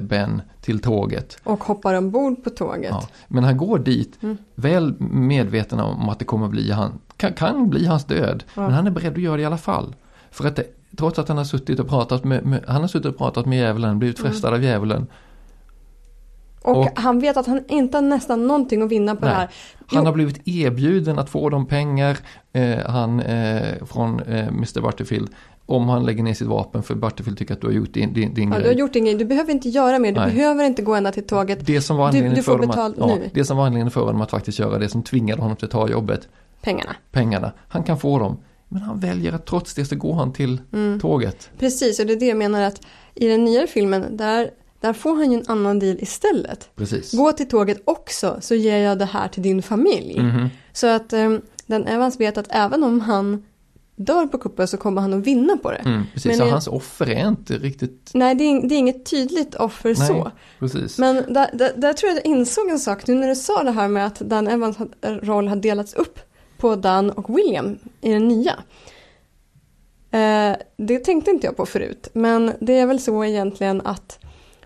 Speaker 2: Ben till tåget.
Speaker 1: Och hoppar ombord på tåget.
Speaker 2: Ja. Men han går dit
Speaker 1: Mm.
Speaker 2: väl medveten om att det kommer bli han, kan, kan bli hans död.
Speaker 1: Ja.
Speaker 2: Men han är beredd att göra det i alla fall. För att det, trots att han har suttit och pratat med, med han har suttit och pratat med djävulen, blivit frestad
Speaker 1: Mm.
Speaker 2: av djävulen.
Speaker 1: Och,
Speaker 2: Och-
Speaker 1: han vet att han inte har nästan någonting att vinna på
Speaker 2: Nej.
Speaker 1: det här.
Speaker 2: Han
Speaker 1: Jo.
Speaker 2: har blivit erbjuden att få de pengar eh, han, eh, från eh, Mr. Butterfield om han lägger ner sitt vapen för Butterfield tycker att du har gjort din, din, din
Speaker 1: Ja, du
Speaker 2: grej.
Speaker 1: har gjort inget, du behöver inte göra mer, du
Speaker 2: Nej.
Speaker 1: behöver inte gå ända till tåget.
Speaker 2: Det som var
Speaker 1: Du-
Speaker 2: anledningen
Speaker 1: du får
Speaker 2: för
Speaker 1: betalt
Speaker 2: att, ja,
Speaker 1: nu.
Speaker 2: det som var anledningen för honom att faktiskt göra det som tvingade honom till att ta jobbet,
Speaker 1: Pengarna.
Speaker 2: pengarna. Han kan få dem. Men han väljer att trots det så går han till
Speaker 1: Mm.
Speaker 2: tåget.
Speaker 1: Precis, och det är det jag menar att i den nyare filmen, där, där får han ju en annan deal istället.
Speaker 2: Precis.
Speaker 1: Gå till tåget också, så ger jag det här till din familj.
Speaker 2: Mhm.
Speaker 1: Så att um, den Evans vet att även om han dör på kuppen så kommer han att vinna på det.
Speaker 2: Mm, precis,
Speaker 1: Men
Speaker 2: så
Speaker 1: i-
Speaker 2: hans offer är inte riktigt...
Speaker 1: Nej, det är, det är inget tydligt offer
Speaker 2: Nej,
Speaker 1: så.
Speaker 2: precis.
Speaker 1: Men där, där, där tror jag jag insåg en sak nu när du sa det här med att Dan Evans had- roll har delats upp på Dan och William i den nya. Eh, det tänkte inte jag på förut, men det är väl så egentligen att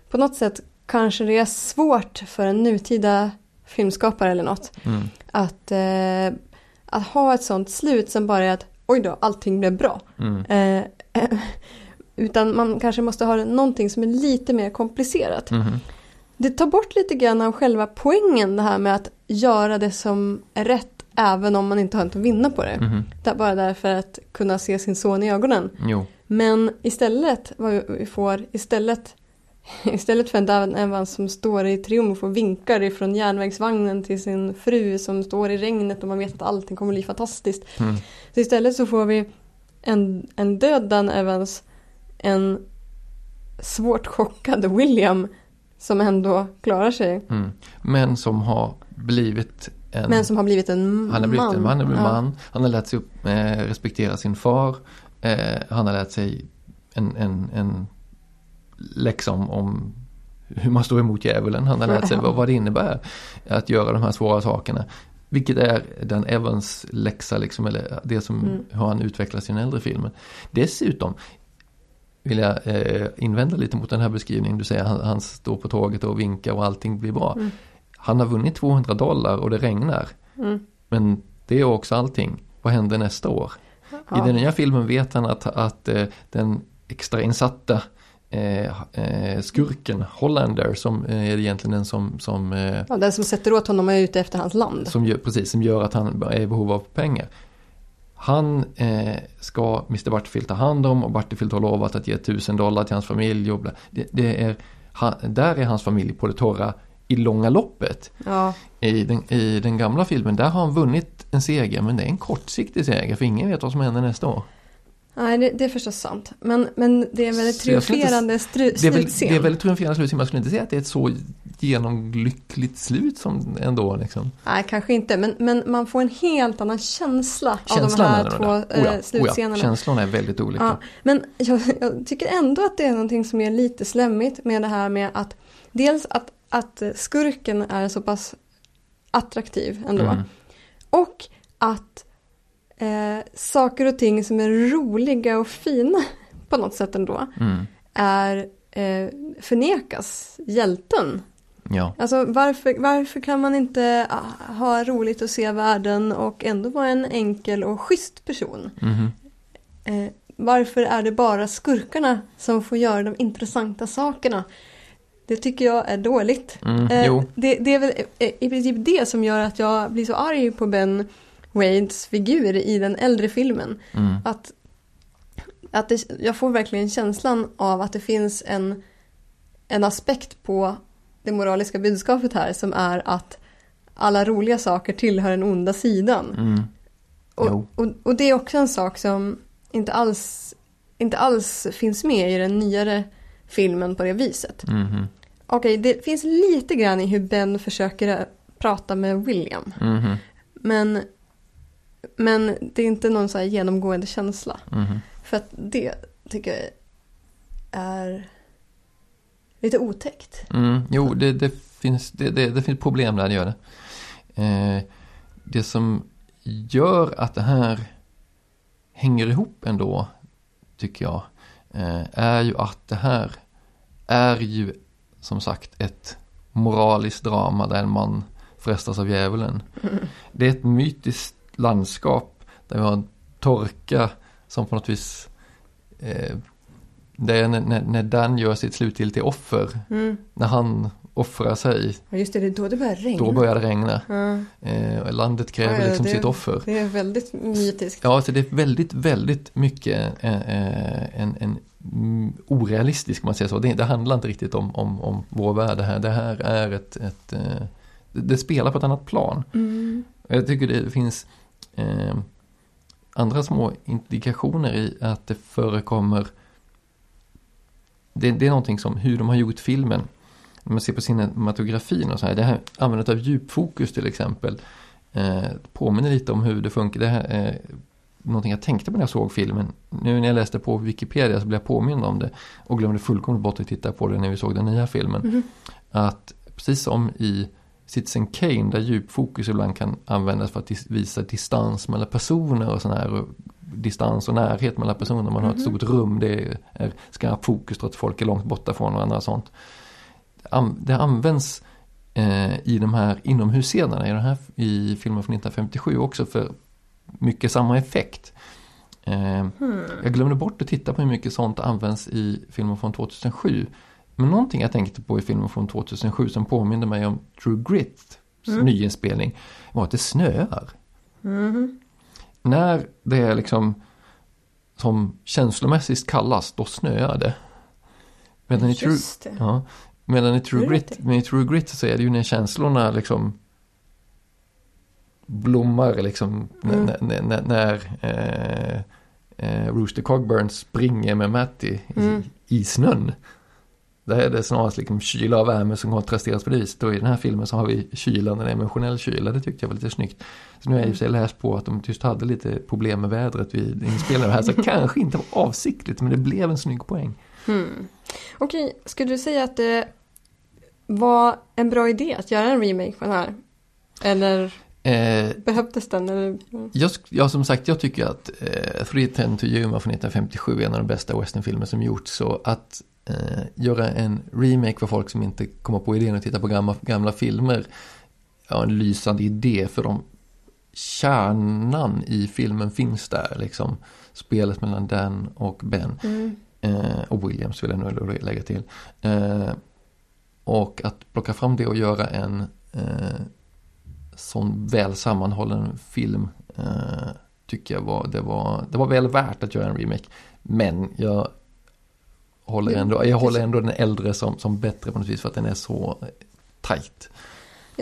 Speaker 1: på något sätt kanske det är svårt för en nutida filmskapare eller något
Speaker 2: Mm.
Speaker 1: att, eh, att ha ett sånt slut som bara är att oj då, allting blev bra.
Speaker 2: Mm.
Speaker 1: Eh, eh, (laughs) utan man kanske måste ha någonting som är lite mer komplicerat.
Speaker 2: Mhm.
Speaker 1: Det tar bort lite grann av själva poängen det här med att göra det som är rätt även om man inte har något att vinna på det.
Speaker 2: Mhm.
Speaker 1: Det bara därför att kunna se sin son i ögonen.
Speaker 2: Jo.
Speaker 1: Men istället, vad vi får istället (laughs) Istället för en Dan Evans som står i triumf och vinkar ifrån järnvägsvagnen till sin fru som står i regnet och man vet att allting kommer bli fantastiskt.
Speaker 2: Mm.
Speaker 1: Så istället så får vi en, en död Dan Evans, en svårt chockade William som ändå klarar sig.
Speaker 2: Mm. Men som har blivit en...
Speaker 1: Men som har blivit en man.
Speaker 2: Han har blivit en man, han, är
Speaker 1: Ja.
Speaker 2: man. han har lärt sig upp, eh, respektera sin far. Eh, han har lärt sig en, en, en läxa om, om hur man står emot djävulen. Han har lärt sig vad, vad det innebär att göra de här svåra sakerna. Vilket är den Evans läxa, liksom, eller det som
Speaker 1: Mm.
Speaker 2: hur han utvecklar sin äldre filmer. Dessutom vill jag eh, invända lite mot den här beskrivningen. Du säger han, han står på tåget och vinkar och allting blir bra.
Speaker 1: Mm.
Speaker 2: Han har vunnit 200 dollar och det regnar.
Speaker 1: Mm.
Speaker 2: Men det är också allting. Vad händer nästa år? I
Speaker 1: Ja.
Speaker 2: den nya filmen vet han att, att eh, den extrainsatta eh, eh, skurken Hollander som eh, är egentligen den som, som, eh,
Speaker 1: Ja, den som sätter åt honom är ute efter hans land.
Speaker 2: som, gör, precis, som gör att han är i behov av pengar. Han eh, ska Mr. Barterfield ta hand om och Barterfield har lovat att ge tusen dollar till hans familj. Och bla. Det, det är, han, där är hans familj på det torra i långa loppet.
Speaker 1: Ja,
Speaker 2: I den, I den gamla filmen, där har han vunnit en seger, men det är en kortsiktig seger, för ingen vet vad som händer nästa år.
Speaker 1: Nej det, det är förstås sant. Men, men det är väldigt
Speaker 2: inte-
Speaker 1: triumferande stru-
Speaker 2: Det är väl,
Speaker 1: slutscen.
Speaker 2: det är väldigt triumferande slut, men jag skulle inte säga att det är ett så genomlyckligt slut som ändå liksom.
Speaker 1: Nej, kanske inte. Men, men man får en helt annan känsla, av de
Speaker 2: Känslan
Speaker 1: här
Speaker 2: är det
Speaker 1: två
Speaker 2: där.
Speaker 1: eh,
Speaker 2: Oh ja, oh ja,
Speaker 1: slutscenerna.
Speaker 2: Känslorna är väldigt olika.
Speaker 1: Ja, men jag, jag tycker ändå att det är någonting som är lite slemmigt med det här med att dels att, att skurken är så pass attraktiv ändå.
Speaker 2: Mm.
Speaker 1: Och att eh, saker och ting som är roliga och fina på något sätt ändå
Speaker 2: Mm.
Speaker 1: är eh, förnekas hjälten.
Speaker 2: Ja.
Speaker 1: Alltså varför, varför kan man inte ah, ha roligt och se världen och ändå vara en enkel och schysst person?
Speaker 2: Mhm.
Speaker 1: Eh, varför är det bara skurkarna som får göra de intressanta sakerna? Det tycker jag är dåligt.
Speaker 2: Mm,
Speaker 1: Eh, det, det är väl eh, i princip det som gör att jag blir så arg på Ben Wades figur i den äldre filmen.
Speaker 2: Mm.
Speaker 1: Att, att det, jag får verkligen känslan av att det finns en, en aspekt på det moraliska budskapet här som är att alla roliga saker tillhör den onda sidan.
Speaker 2: Mm.
Speaker 1: Och, och, och det är också en sak som inte alls, inte alls finns med i den nyare filmen på det viset.
Speaker 2: Mhm.
Speaker 1: Okej, det finns lite grann i hur Ben försöker prata med William.
Speaker 2: Mhm.
Speaker 1: Men, men det är inte någon så här genomgående känsla.
Speaker 2: Mhm.
Speaker 1: För att det tycker jag är lite otäckt.
Speaker 2: Mm, jo, det, det, finns, det, det, finns problem där, det gör det. Eh, det som gör att det här hänger ihop ändå, tycker jag, eh, är ju att det här är ju som sagt ett moraliskt drama där man frestas av djävulen. Det är ett mytiskt landskap där vi har en torka som på något vis eh, det är när, när, Dan gör sitt slutgiltiga offer
Speaker 1: Mm.
Speaker 2: när han offrar sig,
Speaker 1: just det, då det börjar regna.
Speaker 2: då börjar det regna.
Speaker 1: Ja.
Speaker 2: Eh, landet kräver
Speaker 1: Ja, ja,
Speaker 2: liksom
Speaker 1: det-
Speaker 2: sitt offer.
Speaker 1: Det är väldigt mytiskt.
Speaker 2: Ja, så det är väldigt, väldigt mycket eh, eh, en, en mm, orealistisk, man säger så. Det, det handlar inte riktigt om, om, om vår värld här. Det här är ett, ett eh, det, spelar på ett annat plan.
Speaker 1: Mm.
Speaker 2: Jag tycker det finns eh, andra små indikationer i att det förekommer det, det är någonting som hur de har gjort filmen. När man ser på cinematografin och så här. Det här användandet av djupfokus till exempel. Eh, påminner lite om hur det funkar. Det här är någonting jag tänkte på när jag såg filmen. Nu när jag läste på Wikipedia så blev jag påmind om det. Och glömde fullkomligt bort att titta på det när vi såg den nya filmen.
Speaker 1: Mhm.
Speaker 2: Att precis som i Citizen Kane där djupfokus ibland kan användas för att visa distans mellan personer och sån här distans och närhet mellan personer. Man har ett stort rum, det är skarpt fokus trots att folk är långt borta från varandra och sånt. Det an- Det används eh, i de här inomhusscenerna i, den här, i filmen från 1957 också för mycket samma effekt. Eh, Jag glömde bort att titta på hur mycket sånt används i filmen från 2007. Men någonting jag tänkte på i filmen från 2007 som påminner mig om True Grit nyinspelning var att det snöar. När det är liksom som känslomässigt kallast, då snöar det. Medan i True,
Speaker 1: det.
Speaker 2: ja, medan i True Grit, men i True Grit så är det ju när känslorna liksom blommar liksom när,
Speaker 1: Mm.
Speaker 2: när, när, när eh, eh, Rooster Cogburn springer med Matty
Speaker 1: Mm.
Speaker 2: i, i snön. Där är det snarast liksom kyla och värme som kontrasteras på det viset. Och i den här filmen så har vi kylan, en emotionell kyla. Det tyckte jag var lite snyggt. Så nu har jag i och för sig läst på att de just hade lite problem med vädret vid inspelningen här. Så (laughs) kanske inte var avsiktligt, men det blev en snygg poäng.
Speaker 1: Hmm. Okej, skulle du säga att det var en bra idé att göra en remake på den här? Eller
Speaker 2: Eh,
Speaker 1: behövdes den? Eller?
Speaker 2: jag, ja, som sagt, jag tycker att eh, 310 to Yuma från 1957 är en av de bästa westernfilmer som gjorts. Så att eh, göra en remake för folk som inte kommer på idén att titta på gamla, gamla filmer, ja, en lysande idé för de kärnan i filmen finns där, liksom. Spelet mellan Dan och Ben.
Speaker 1: Mm.
Speaker 2: Eh, och Williams vill jag ändå lägga till. Eh, och att plocka fram det och göra en eh, sån väl sammanhållen film eh, tycker jag var det, var, det var väl värt att göra en remake. Men jag håller ändå, jag håller ändå den äldre som, som bättre på något vis för att den är så tajt.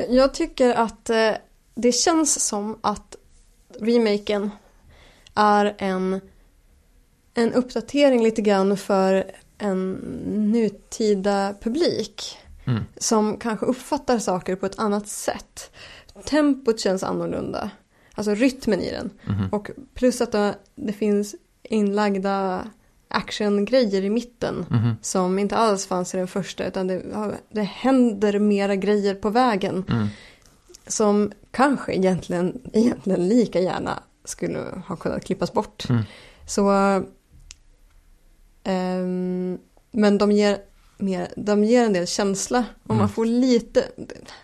Speaker 1: Jag, tycker att eh, det känns som att remaken är en, en uppdatering lite grann för en nutida publik.
Speaker 2: Mm.
Speaker 1: Som kanske uppfattar saker på ett annat sätt. Tempot känns annorlunda. Alltså rytmen i den.
Speaker 2: Mhm.
Speaker 1: Och plus att det, det finns inlagda actiongrejer i mitten.
Speaker 2: Mhm.
Speaker 1: Som inte alls fanns i den första. Utan det, det händer mera grejer på vägen.
Speaker 2: Mm.
Speaker 1: Som kanske egentligen, egentligen lika gärna skulle ha kunnat klippas bort.
Speaker 2: Mm.
Speaker 1: Så... ehm, men de ger, mer, de ger en del känsla. Och
Speaker 2: Mm.
Speaker 1: man får lite...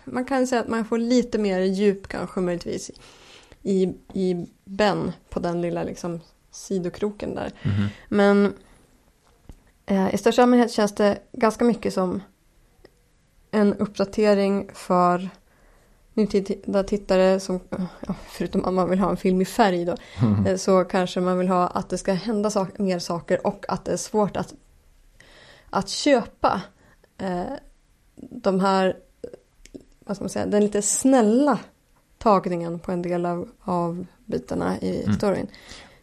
Speaker 1: Man kan säga att man får lite mer djup kanske möjligtvis i, i Ben på den lilla liksom sidokroken där.
Speaker 2: Mhm.
Speaker 1: Men eh, i största allmänhet känns det ganska mycket som en uppdatering för nutida tittare som, förutom att man vill ha en film i färg då, eh, så kanske man vill ha att det ska hända sak- mer saker och att det är svårt att, att köpa eh, de här, vad ska man säga, den lite snälla tagningen på en del av, av bitarna i
Speaker 2: Mm.
Speaker 1: storyn.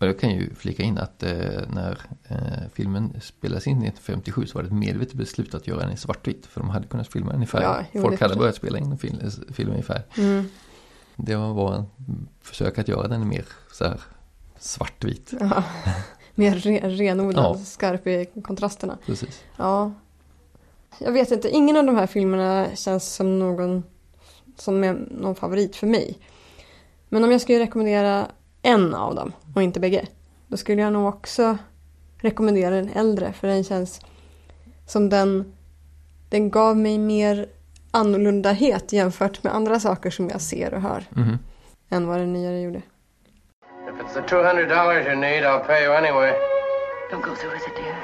Speaker 2: Och jag kan ju flika in att eh, när eh, filmen spelades in 1957 så var det ett medvetet beslut att göra den i svartvitt. För de hade kunnat filma den i färg.
Speaker 1: Ja, jo,
Speaker 2: Folk hade börjat spela in film, filmen i färg.
Speaker 1: Mm.
Speaker 2: Det var en försök att göra den mer så här svartvit.
Speaker 1: Ja. Mer re, renodlad,
Speaker 2: Ja.
Speaker 1: skarp i kontrasterna.
Speaker 2: Precis.
Speaker 1: Ja. Jag vet inte, ingen av de här filmerna känns som någon som är någon favorit för mig. Men om jag skulle rekommendera en av dem och inte bägge. Då skulle jag nog också rekommendera den äldre för den känns som den den gav mig mer annorlundahet jämfört med andra saker som jag ser och hör
Speaker 2: Mhm.
Speaker 1: än vad den nyare gjorde.
Speaker 7: If it's the two hundred dollars you need, I'll pay you anyway.
Speaker 5: Don't go through with it, dear.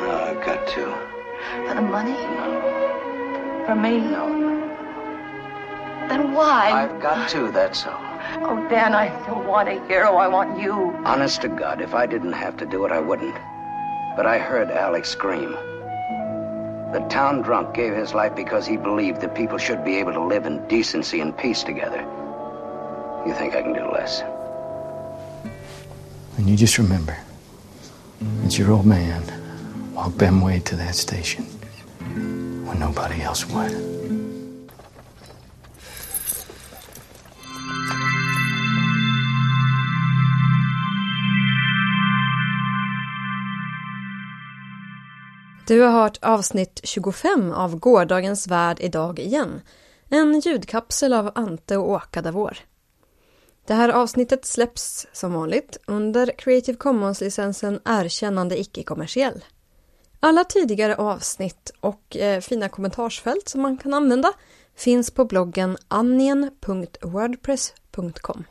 Speaker 4: No, I've got to.
Speaker 5: For the money? For me? Then why?
Speaker 4: I've got to, that's all.
Speaker 5: Oh, Dan, I don't want a hero. I want you.
Speaker 4: Honest to God, if I didn't have to do it, I wouldn't. But I heard Alex scream. The town drunk gave his life because he believed that people should be able to live in decency and peace together. You think I can do less?
Speaker 3: And you just remember that your old man walked Ben Wade to that station when nobody else would.
Speaker 1: Du har hört avsnitt 25 av Gårdagens värld idag igen. En ljudkapsel av Ante och Åka Davor. Det här avsnittet släpps som vanligt under Creative Commons-licensen Erkännande icke-kommersiell. Alla tidigare avsnitt och eh, fina kommentarsfält som man kan använda finns på bloggen anien.wordpress.com